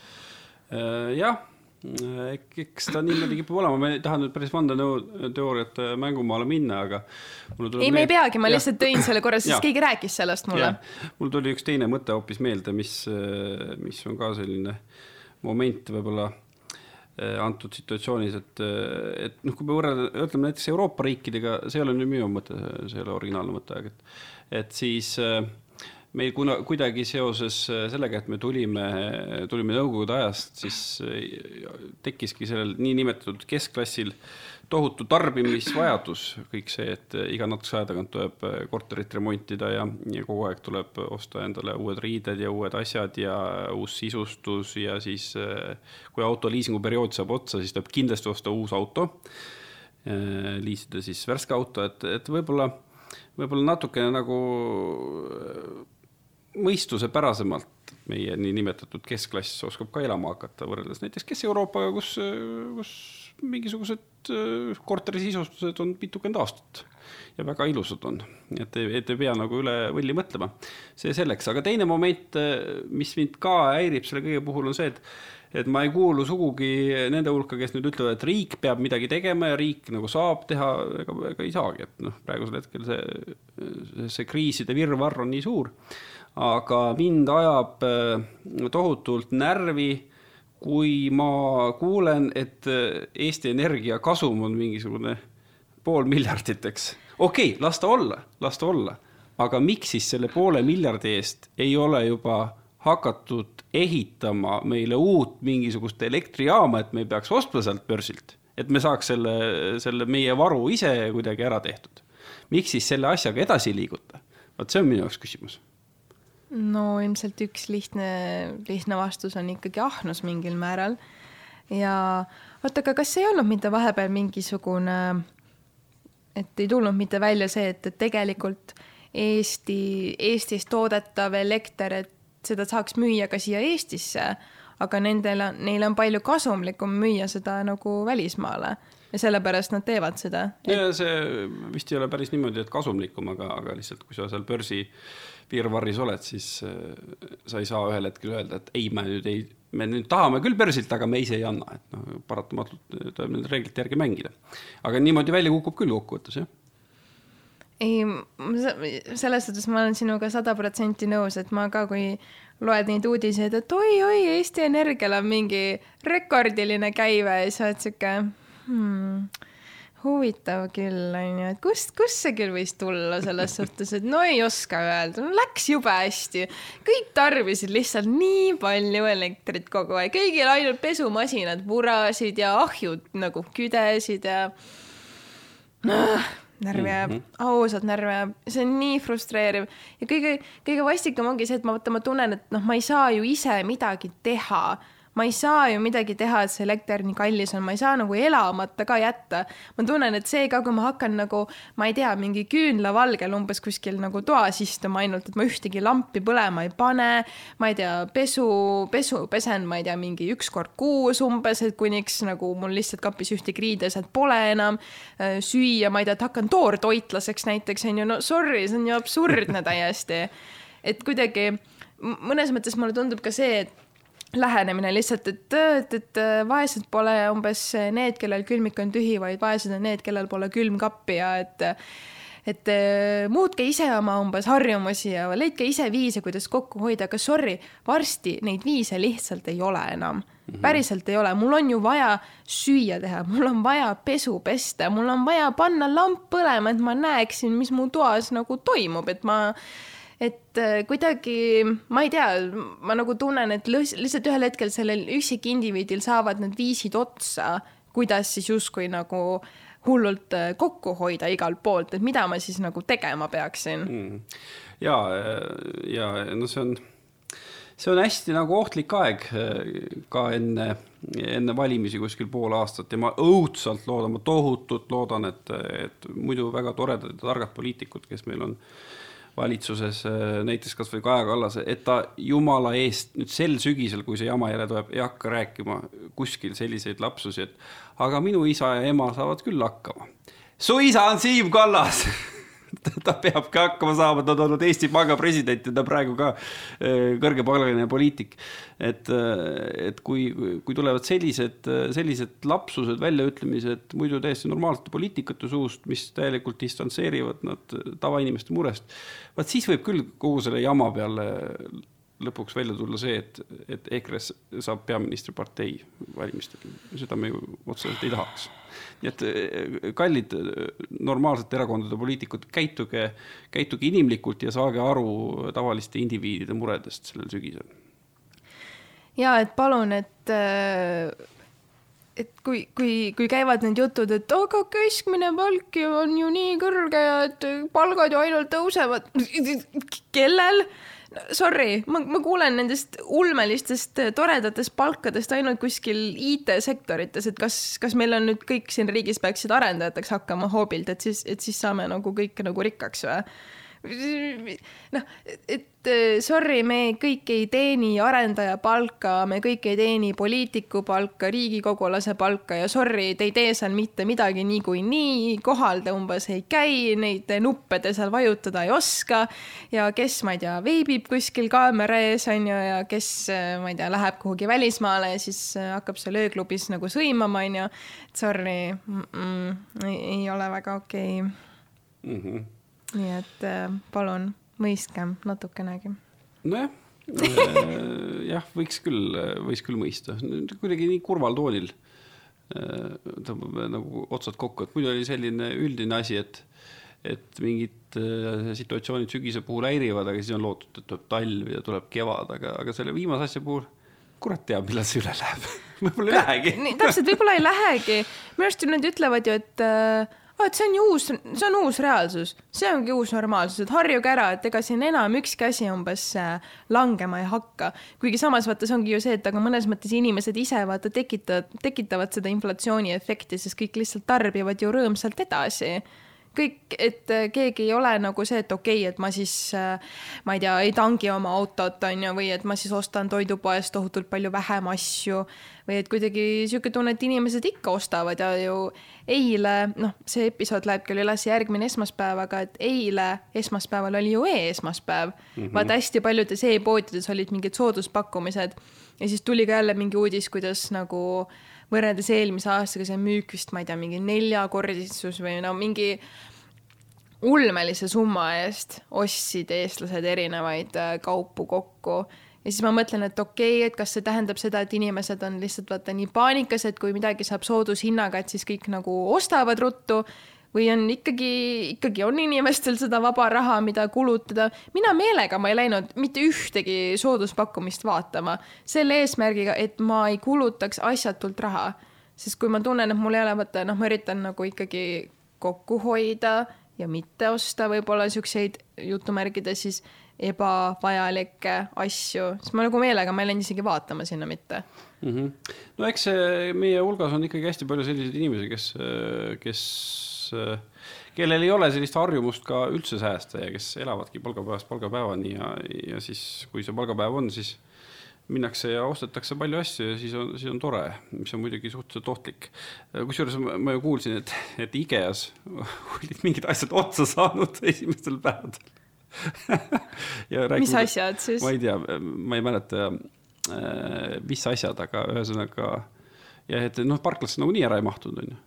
Äh, jah eks ta niimoodi kipub olema, ma ei taha nüüd päris vandenõuteooriat mängumaale minna, aga ei, me ei peagi, ma lihtsalt tõin selle korra, sest keegi rääkis sellest mulle. mul tuli üks teine mõte hoopis meelde, mis, mis on ka selline moment võib-olla antud situatsioonis, et, et noh, kui me võrrelda, ütleme näiteks Euroopa riikidega, see ei ole nüüd minu mõte, see ei ole originaalne mõte, aga et, et siis äh, meil kuna kuidagi seoses äh, sellega, et me tulime, tulime Nõukogude ajast, siis äh, tekkiski sellel niinimetatud keskklassil tohutu tarbimisvajadus, kõik see, et äh, iga natukese aja tagant tuleb korterit remontida ja, ja kogu aeg tuleb osta endale uued riided ja uued asjad ja uus sisustus ja siis kui auto liisinguperiood saab otsa, siis tuleb kindlasti osta uus auto, liisida siis värske auto, et, et võib-olla, võib-olla natukene nagu mõistusepärasemalt meie niinimetatud keskklass oskab ka elama hakata, võrreldes näiteks Kesk-Euroopaga, kus, kus mingisugused äh, korteri sisustused on mitukümmend aastat ja väga ilusad on, et, et ei pea nagu üle võlli mõtlema. see selleks, aga teine moment, äh, mis mind ka häirib selle kõige puhul, on see, et et ma ei kuulu sugugi nende hulka, kes nüüd ütlevad, et riik peab midagi tegema ja riik nagu saab teha, ega, ega ei saagi, et noh, praegusel hetkel see, see kriiside virvarr on nii suur aga mind ajab äh, tohutult närvi, kui ma kuulen, et äh, Eesti Energia kasum on mingisugune pool miljardit, eks. okei okay,, las ta olla, las ta olla, aga miks siis selle poole miljardi eest ei ole juba hakatud ehitama meile uut mingisugust elektrijaama, et me ei peaks ostma sealt börsilt, et me saaks selle, selle meie varu ise kuidagi ära tehtud. miks siis selle asjaga edasi ei liiguta? vot see on minu jaoks küsimus no ilmselt üks lihtne, lihtne vastus on ikkagi ahnus mingil määral. ja oota, aga kas ei olnud mitte vahepeal mingisugune, et ei tulnud mitte välja see, et, et tegelikult Eesti, Eestis toodetav elekter, et seda saaks müüa ka siia Eestisse, aga nendel neil on palju kasumlikum müüa seda nagu välismaale ja sellepärast nad teevad seda et.... ja see vist ei ole päris niimoodi, et kasumlikum, aga, aga lihtsalt, kui sa seal börsi virvarris oled, siis äh, sa ei saa ühel hetkel öelda, et ei, me nüüd ei, me nüüd tahame küll börsilt, aga me ise ei anna, et noh, paratamatult tuleb nende reeglite järgi mängida. aga niimoodi välja kukub küll kokkuvõttes, jah ei, selles suhtes ma olen sinuga sada protsenti nõus, et ma ka, kui loed neid uudiseid, et oi-oi, Eesti Energial on mingi rekordiline käive ja siis oled sihuke hmm, huvitav küll, onju, et kust, kust see küll võis tulla selles suhtes, et no ei oska öelda, no läks jube hästi. kõik tarbisid lihtsalt nii palju elektrit kogu aeg, kõigil ainult pesumasinad vurasid ja ahjud nagu küdesid ja noh, närvi ajab. Mm -hmm., ausalt närvi ajab, see on nii frustreeriv. Ja kõige, kõige vastikam ongi see, et ma vaata, ma tunnen, et noh, ma ei saa ju ise midagi teha ma ei saa ju midagi teha, et see elekter nii kallis on, ma ei saa nagu elamata ka jätta. ma tunnen, et see ka, kui ma hakkan nagu, ma ei tea, mingi küünlavalgel umbes kuskil nagu toas istuma ainult, et ma ühtegi lampi põlema ei pane. ma ei tea, pesu, pesu pesen, ma ei tea, mingi üks kord kuus umbes, et kuniks nagu mul lihtsalt kapis ühtegi riideset pole enam. Äh, süüa, ma ei tea, et hakkan toortoitlaseks näiteks on ju, no sorry, see on ju absurdne täiesti. et kuidagi mõnes mõttes mulle tundub ka see, et lähenemine lihtsalt, et, et, et vaesed pole umbes need, kellel külmik on tühi, vaid vaesed on need, kellel pole külmkappi ja et et muutke ise oma umbes harjumusi ja leidke ise viise, kuidas kokku hoida, aga sorry, varsti neid viise lihtsalt ei ole enam. Mm. -hmm. päriselt ei ole, mul on ju vaja süüa teha, mul on vaja pesu pesta, mul on vaja panna lamp põlema, et ma näeksin, mis mu toas nagu toimub, et ma et äh, kuidagi, ma ei tea, ma nagu tunnen, et lihtsalt ühel hetkel sellel üksikindiviidil saavad need viisid otsa, kuidas siis justkui nagu hullult äh, kokku hoida igalt poolt, et mida ma siis nagu tegema peaksin. Mm.. ja, ja no see on, see on hästi nagu ohtlik aeg äh, ka enne, enne valimisi kuskil pool aastat ja ma õudselt loodan, ma tohutult loodan, et, et muidu väga toredad ja targad poliitikud, kes meil on valitsuses, näiteks kasvõi Kaja Kallase, et ta jumala eest nüüd sel sügisel, kui see jama jälle tuleb, ei hakka rääkima kuskil selliseid lapsusi, et aga minu isa ja ema saavad küll hakkama. su isa on Siim Kallas ta peab ka hakkama saama, ta on olnud Eesti Panga president ja ta praegu ka äh, kõrgepalgaline poliitik. et, äh, et kui, kui tulevad sellised, sellised lapsused, väljaütlemised muidu täiesti normaalsete poliitikute suust, mis täielikult distantseerivad nad tavainimeste murest, vaat siis võib küll kogu selle jama peale lõpuks välja tulla see, et, et EKRE-s saab peaministripartei valimistel, seda me ju otseselt ei tahaks nii et eh, kallid eh, normaalsete erakondade poliitikud, käituge, käituge inimlikult ja saage aru tavaliste indiviidide muredest sellel sügisel. ja et palun, et eh, et kui, kui, kui käivad need jutud, et aga keskmine palk ju on ju nii kõrge ja et palgad ju ainult tõusevad. kellel? Sorry, ma, ma kuulen nendest ulmelistest toredatest palkadest ainult kuskil IT-sektorites, et kas, kas meil on nüüd kõik siin riigis peaksid arendajateks hakkama hoobilt, et siis, et siis saame nagu kõik nagu rikkaks või? Noh, et sorry, me kõik ei teeni arendaja palka, me kõik ei teeni poliitiku palka, riigikogulase palka ja sorry, te ei tee seal mitte midagi niikuinii, kohal te umbes ei käi, neid nuppe te seal vajutada ei oska. ja kes, ma ei tea, veebib kuskil kaamera ees, on ju, ja kes, ma ei tea, läheb kuhugi välismaale ja siis hakkab seal ööklubis nagu sõimama, on ju. sorry mm, -mm, ei, ei ole väga okei okay. mm. -hmm nii et äh, palun mõistkem natukenegi. nojah äh, jah, võiks küll, võiks küll mõista, kuidagi nii kurval toonil äh, tõmbab nagu otsad kokku, et muidu oli selline üldine asi, et, et mingid situatsioonid sügise puhul häirivad, aga siis on lootud, et tuleb talv ja tuleb kevad, aga, aga selle viimase asja puhul kurat teab, millal see üle läheb võib-olla ei lähegi. täpselt, võib-olla ei lähegi. minu arust nad ütlevad ju, et äh, et see on ju uus, see on uus reaalsus, see ongi uus normaalsus, et harjuge ära, et ega siin enam ükski asi umbes äh, langema ei hakka. kuigi samas vaata, see ongi ju see, et aga mõnes mõttes inimesed ise vaata tekitavad, tekitavad seda inflatsiooniefekti, sest kõik lihtsalt tarbivad ju rõõmsalt edasi kõik, et äh, keegi ei ole nagu see, et okei okay,, et ma siis, äh, ma ei tea, ei tangi oma autot, on ju, või et ma siis ostan toidupoest tohutult palju vähem asju. Või et kuidagi sihuke tunne, et inimesed ikka ostavad ja ju eile, noh, see episood läheb küll üles järgmine esmaspäev, aga et eile esmaspäeval oli ju e-esmaspäev. Mm -hmm.. vaata hästi paljudes e-poodides olid mingid sooduspakkumised. Ja siis tuli ka jälle mingi uudis, kuidas nagu võrreldes eelmise aastaga see müük vist, ma ei tea, mingi neljakordistus või no mingi ulmelise summa eest ostsid eestlased erinevaid äh, kaupu kokku. Ja siis ma mõtlen, et okei okay,, et kas see tähendab seda, et inimesed on lihtsalt vaata nii paanikas, et kui midagi saab soodushinnaga, et siis kõik nagu ostavad ruttu või on ikkagi, ikkagi on inimestel seda vaba raha, mida kulutada. mina meelega, ma ei läinud mitte ühtegi sooduspakkumist vaatama selle eesmärgiga, et ma ei kulutaks asjatult raha. sest kui ma tunnen, et mul ei ole, vaata noh, ma üritan nagu ikkagi kokku hoida ja mitte osta võib-olla siukseid jutumärkides siis ebavajalikke asju, siis ma nagu meelega, ma ei läinud isegi vaatama sinna mitte mm. -hmm. no eks meie hulgas on ikkagi hästi palju selliseid inimesi, kes, kes, kellel ei ole sellist harjumust ka üldse säästa ja kes elavadki palgapäevast palgapäevani ja, ja siis, kui see palgapäev on, siis minnakse ja ostetakse palju asju ja siis on, siis on tore, mis on muidugi suhteliselt ohtlik. kusjuures ma, ma ju kuulsin, et, et IKEA-s olid mingid asjad otsa saanud esimestel päevadel mis asjad siis? ma ei tea, ma ei mäleta, äh, mis asjad, aga ühesõnaga jah, et noh, parklasse nagunii ära ei mahtunud, onju.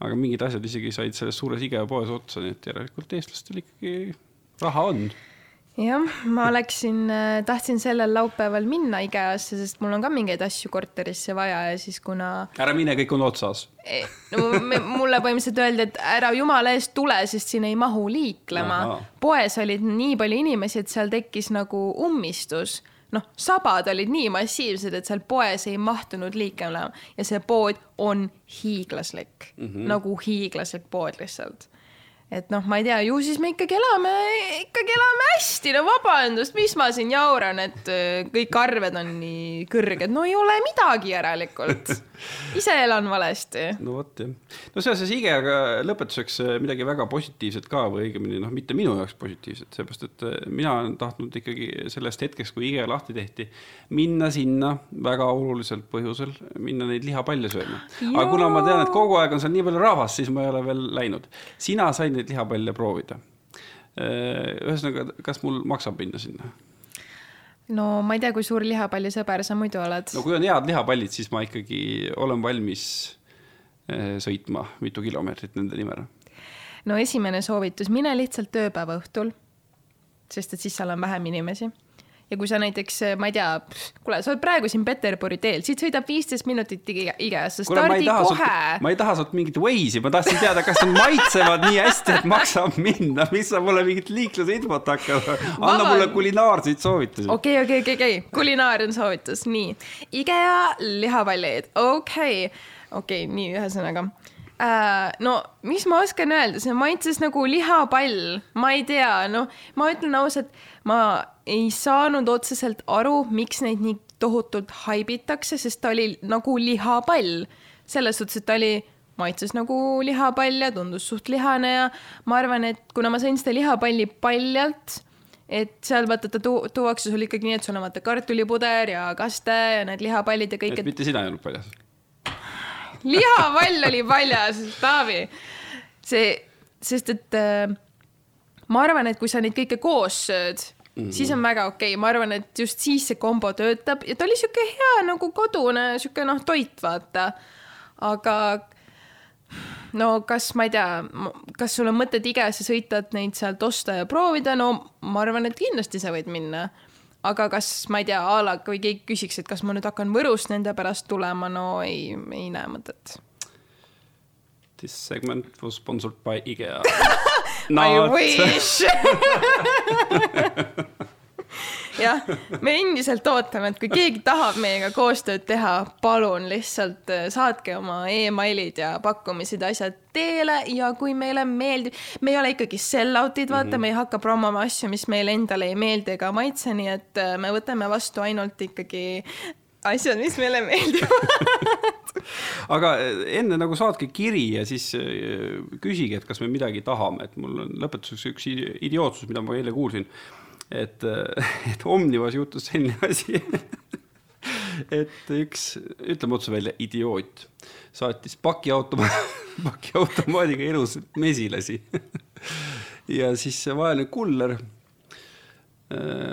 Aga mingid asjad isegi said selles suures IKEA poes otsa, nii et järelikult eestlastel ikkagi raha on jah, ma läksin, äh, tahtsin sellel laupäeval minna IKEA-sse, sest mul on ka mingeid asju korterisse vaja ja siis kuna. ära mine, kõik on otsas e,. no mulle põhimõtteliselt öeldi, et ära jumala eest tule, sest siin ei mahu liiklema. poes olid nii palju inimesi, et seal tekkis nagu ummistus noh, sabad olid nii massiivsed, et seal poes ei mahtunud liiklema ja see pood on hiiglaslik mm, -hmm. nagu hiiglaslik pood lihtsalt et noh, ma ei tea, ju siis me ikkagi elame, ikkagi elame hästi, no vabandust, mis ma siin jauran, et öö, kõik arved on nii kõrged, no ei ole midagi järelikult. ise elan valesti. no vot jah. no seoses IKEA-ga lõpetuseks äh, midagi väga positiivset ka või õigemini noh, mitte minu jaoks positiivset, seepärast et äh, mina olen tahtnud ikkagi sellest hetkest, kui IKEA lahti tehti, minna sinna väga olulisel põhjusel, minna neid lihapalle sööma. aga kuna ma tean, et kogu aeg on seal nii palju rahvast, siis ma ei ole veel läinud. sina said neid lihapalle proovida. ühesõnaga, kas mul maksab minna sinna? no ma ei tea, kui suur lihapallisõber sa muidu oled no kui on head lihapallid, siis ma ikkagi olen valmis eh, sõitma mitu kilomeetrit nende nimel no esimene soovitus, mine lihtsalt ööpäeva õhtul, sest et siis seal on vähem inimesi. Ja kui sa näiteks, ma ei tea, kuule, sa oled praegu siin Peterburi teel, siit sõidab viisteist minutit ma ei stardi kohe ma ei taha sult mingit Waze'i, ma tahtsin teada, kas nad maitsevad nii hästi, et maksab minna, mis sa mulle mingit liiklusinfot hakkad, anna mulle kulinaarseid soovitusi. okei, okei, okei, okei, kulinaaria soovitus, nii. IKEA lihapallid, okei okay., okei okay,, nii ühesõnaga äh,. no mis ma oskan öelda, see maitses nagu lihapall, ma ei tea, noh, ma ütlen ausalt, ma ei saanud otseselt aru, miks neid nii tohutult haibitakse, sest ta oli nagu lihapall. selles suhtes, et ta oli maitses nagu lihapall ja tundus suht lihane ja ma arvan, et kuna ma sõin seda lihapalli paljalt et seal vaata ta tu- tuuakse sul ikkagi nii, et sul on vaata kartulipuder ja kaste ja need lihapallid ja kõik, et mitte sina ei olnud paljas. lihapall oli paljas, Taavi. see, sest et äh, ma arvan, et kui sa neid kõike koos sööd mm, -hmm. siis on väga okei okay., ma arvan, et just siis see kombo töötab ja ta oli sihuke hea nagu kodune sihuke noh, toit, vaata. aga no kas ma ei tea, kas sul on mõtet IKEA-sse sõita, et neid sealt osta ja proovida, no ma arvan, et kindlasti sa võid minna. aga kas ma ei tea, a la kui keegi küsiks, et kas ma nüüd hakkan Võrust nende pärast tulema, no ei, ei näe mõtet. This segment was sponsored by IKEA. I wish jah, me endiselt ootame, et kui keegi tahab meiega koostööd teha, palun lihtsalt äh, saatke oma emailid ja pakkumised ja asjad teele ja kui meile meeldib, me ei ole ikkagi sell-out'id, vaata mm, -hmm. me ei hakka promoma asju, mis meile endale ei meeldi ega maitse, nii et äh, me võtame vastu ainult ikkagi asjad, mis meile meeldivad. aga enne nagu saatke kiri ja siis äh, küsige, et kas me midagi tahame, et mul on lõpetuseks üks idi- idiootsus, mida ma eile kuulsin. et, et Omnivas juhtus selline asi, et üks, ütleme otse välja, idioot saatis pakiautoma-, pakiautomaadiga elus mesilasi. ja siis see vaene kuller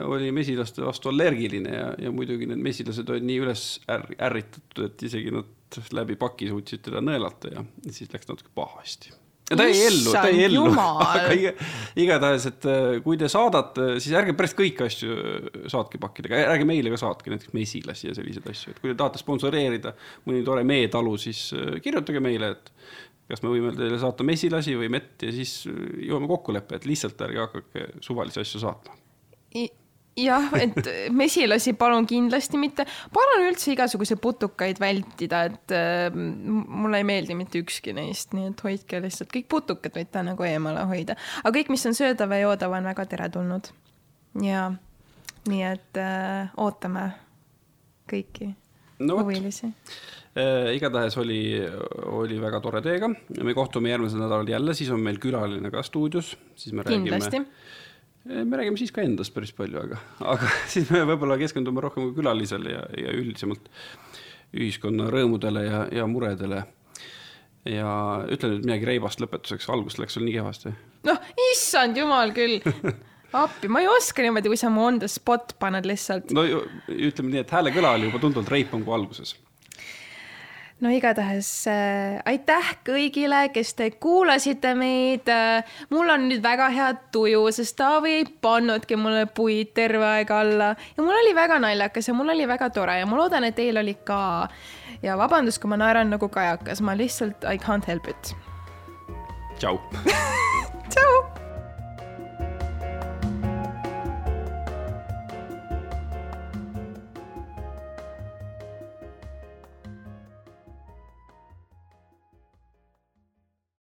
oli mesilaste vastu allergiline ja, ja muidugi need mesilased olid nii üles ärr- ärritatud, et isegi nad läbi paki suutsid teda nõelata ja siis läks natuke pahasti. ta jäi ellu, ta jäi ellu, aga iga, igatahes, et äh, kui te saadate, siis ärge päris kõiki asju äh, saatke pakkidega, ärge meile ka saatke näiteks mesilasi ja selliseid asju, et kui te tahate sponsoreerida mõni tore meetalu, siis äh, kirjutage meile, et kas me võime teile saata mesilasi või mett ja siis äh, jõuame kokkuleppe, et lihtsalt ärge hakake suvalisi asju saatma. jah, et mesilasi palun kindlasti mitte, palun üldse igasuguseid putukaid vältida, et äh, mulle ei meeldi mitte ükski neist, nii et hoidke lihtsalt kõik putukad võite nagu eemale hoida, aga kõik, mis on söödav ja joodav, on väga teretulnud. ja nii et äh, ootame kõiki no huvilisi. igatahes oli, oli väga tore teiega, me kohtume järgmisel nädalal jälle, siis on meil külaline ka stuudios, siis me räägime kindlasti, me räägime siis ka endast päris palju, aga, aga siis me võib-olla keskendume rohkem külalisele ja, ja üldisemalt ühiskonna rõõmudele ja, ja muredele. ja ütle nüüd midagi reibast lõpetuseks, algus läks sul nii kehvasti. noh, issand jumal küll, appi, ma ei oska niimoodi, kui sa mu on the spot paned lihtsalt. no ütleme nii, et häälekõla oli juba tunduvalt reipam kui alguses. No igatahes äh, aitäh kõigile, kes te kuulasite meid äh,. mul on nüüd väga hea tuju, sest Taavi ei pannudki mulle puid terve aeg alla ja mul oli väga naljakas ja mul oli väga tore ja ma loodan, et teil oli ka. ja vabandust, kui ma naeran nagu kajakas, ma lihtsalt I can't help it. tšau. tšau